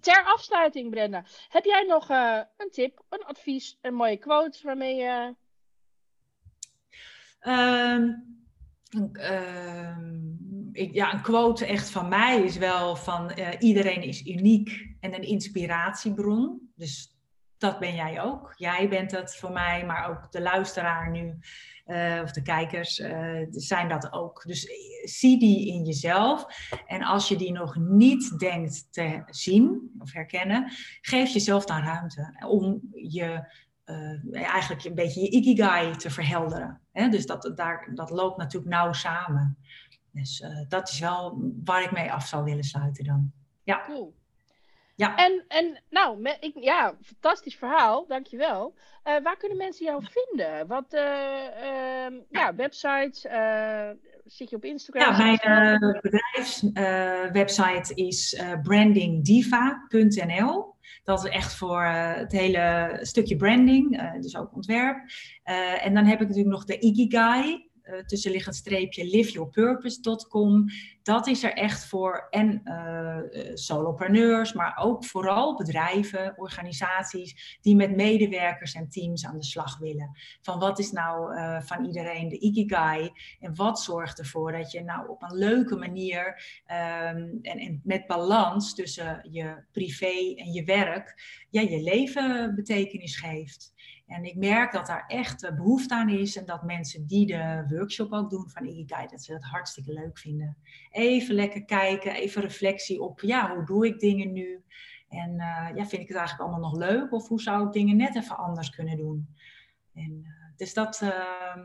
Speaker 1: ter afsluiting, Brenda. Heb jij nog uh, een tip, een advies, een mooie quote waarmee je...
Speaker 2: Um, uh, ik, ja, een quote echt van mij is wel van uh, iedereen is uniek en een inspiratiebron. Dus dat ben jij ook. Jij bent dat voor mij, maar ook de luisteraar nu uh, of de kijkers uh, zijn dat ook. Dus zie die in jezelf. En als je die nog niet denkt te zien of herkennen, geef jezelf dan ruimte om je eigenlijk een beetje je ikigai te verhelderen. Hè? Dus dat, daar, dat loopt natuurlijk nauw samen. Dus dat is wel waar ik mee af zou willen sluiten dan. Ja.
Speaker 1: Cool. Ja. En, en nou, ik, ja, fantastisch verhaal, dankjewel. Uh, waar kunnen mensen jou vinden? Wat, uh, uh, ja, websites, eh, zit je op Instagram?
Speaker 2: Ja, mijn bedrijfswebsite is brandingdiva.nl. Dat is echt voor het hele stukje branding, dus ook ontwerp. en dan heb ik natuurlijk nog de Ikigai uh, tussenliggend streepje liveyourpurpose.com. Dat is er echt voor en uh, solopreneurs, maar ook vooral bedrijven, organisaties die met medewerkers en teams aan de slag willen. Van wat is nou van iedereen de ikigai en wat zorgt ervoor dat je nou op een leuke manier um, en, en met balans tussen je privé en je werk ja, je leven betekenis geeft. En ik merk dat daar echt behoefte aan is en dat mensen die de workshop ook doen van Ikigai, dat ze dat hartstikke leuk vinden. Even lekker kijken, even reflectie op, ja, hoe doe ik dingen nu? En uh, ja, vind ik het eigenlijk allemaal nog leuk? Of hoe zou ik dingen net even anders kunnen doen? En, uh, dus dat, uh,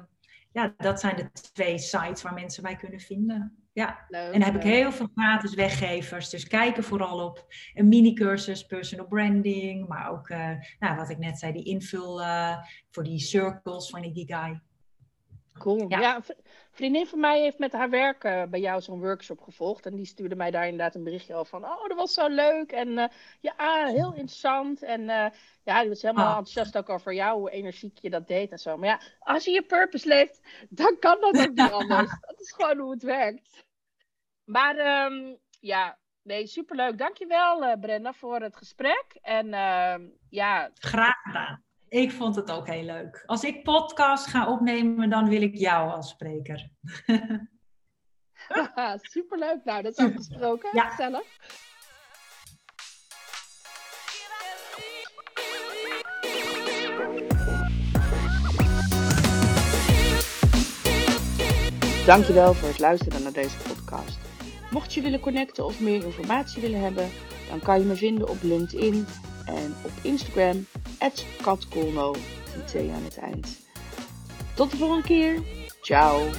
Speaker 2: ja, dat zijn de twee sites waar mensen mij kunnen vinden. Ja, en dan heb ik heel veel gratis weggevers. Dus kijk er vooral op. Een mini-cursus, personal branding. Maar ook, uh, nou, wat ik net zei, die invul uh, voor die circles van Ikigai.
Speaker 1: Cool. Ja. ja, een vriendin van mij heeft met haar werk uh, bij jou zo'n workshop gevolgd. En die stuurde mij daar inderdaad een berichtje over van... Oh, dat was zo leuk. En ja, heel interessant. En ja, die was helemaal oh. enthousiast ook over jou, hoe energiek je dat deed en zo. Maar ja, als je je purpose leeft, dan kan dat ook niet (laughs) anders. Dat is gewoon hoe het werkt. Maar um, ja, nee, superleuk. Dankjewel uh, Brenda voor het gesprek. En uh, ja...
Speaker 2: Graag gedaan. Ik vond het ook heel leuk. Als ik podcast ga opnemen, dan wil ik jou als spreker. (laughs)
Speaker 1: superleuk. Nou, dat is afgesproken. Ja. Gezellig. Dankjewel voor het luisteren naar deze podcast. Mocht je willen connecten of meer informatie willen hebben, dan kan je me vinden op LinkedIn en op Instagram, katkolno, aan het eind. Tot de volgende keer. Ciao.